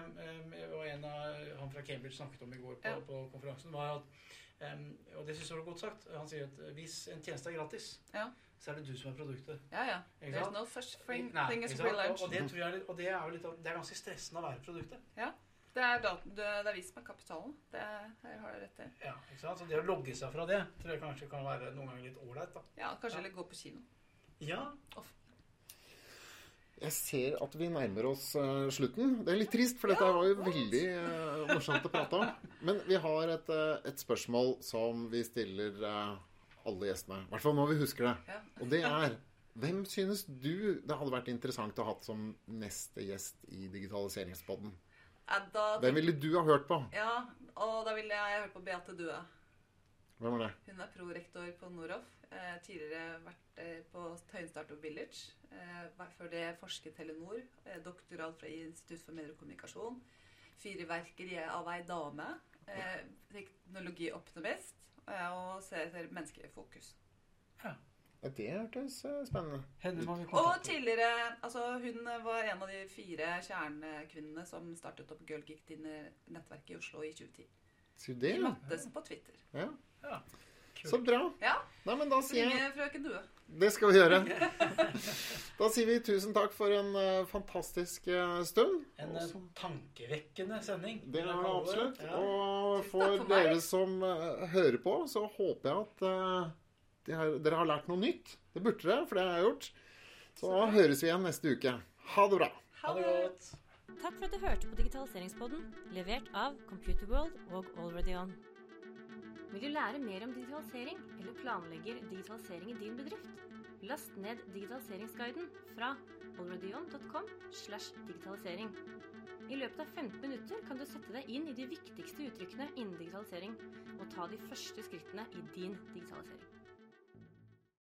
og var en av han fra Cambridge snakket om i går på, Ja. på konferansen, var at eh, Og det syns jeg var godt sagt. Han sier at eh, hvis en tjeneste er gratis, Ja. så er det du som er produktet. Ja, ja. There's no such thing, Nei, thing as free lunch. Og, og, det jeg, er og det er litt Det er ganske stressende å være produktet. Det er, dat det det er vi som er kapitalen. Det her har jeg rett i. Ja, ikke sant? Så det å logge seg fra det tror jeg kanskje kan være noen ganger litt ålreit. Ja, kanskje Ja. heller gå på kino. Ja, Jeg ser at vi nærmer oss uh, slutten. Det er litt trist, for dette var jo veldig uh, morsomt å prate om. Men vi har et, uh, et spørsmål som vi stiller alle gjestene. I hvert fall når vi husker det. Ja. Og det er Hvem synes du det hadde vært interessant å ha som neste gjest i Digitaliseringspodden? Ja, da, Hvem ville du ha hørt på? ja, og da ville jeg høre på Beate Due. Hvem er det? Hun er prorektor på Noroff. Eh, tidligere vært eh, på Tøyenstart Startup Village. Eh, før det forsket Telenor. Eh, doktorgrad fra Institutt for medier og kommunikasjon. Fyrverkeri av ei dame. Eh, teknologioptimist. Eh, og ser etter mennesket i fokus. Ja, det hørtes eh, spennende ut. Og tidligere altså Hun var en av de fire kjernekvinnene som startet opp Girl Geek nettverket i Oslo i 2010. Så det, møttes på Twitter. ja. Ja. Så bra. Ja, Nei, men da sier jeg frøken Due. Det skal vi gjøre. [LAUGHS] Da sier vi tusen takk for en uh, fantastisk uh, stund. En eh, tankevekkende sending. Det er det absolutt. Ja. Og for for dere som hører på, så håper jeg at de har, dere har lært noe nytt. Det burde dere, for det har jeg gjort. Så så høres vi igjen neste uke. Ha det bra. Ha det godt. Takk for at du hørte på Digitaliseringspodden, levert av Computerworld og Already On. Vil du lære mer om digitalisering, eller planlegger digitalisering i din bedrift? Last ned digitaliseringsguiden fra alreadyon.com slash digitalisering. I løpet av 15 minutter kan du sette deg inn i de viktigste uttrykkene innen digitalisering, og ta de første skrittene i din digitalisering.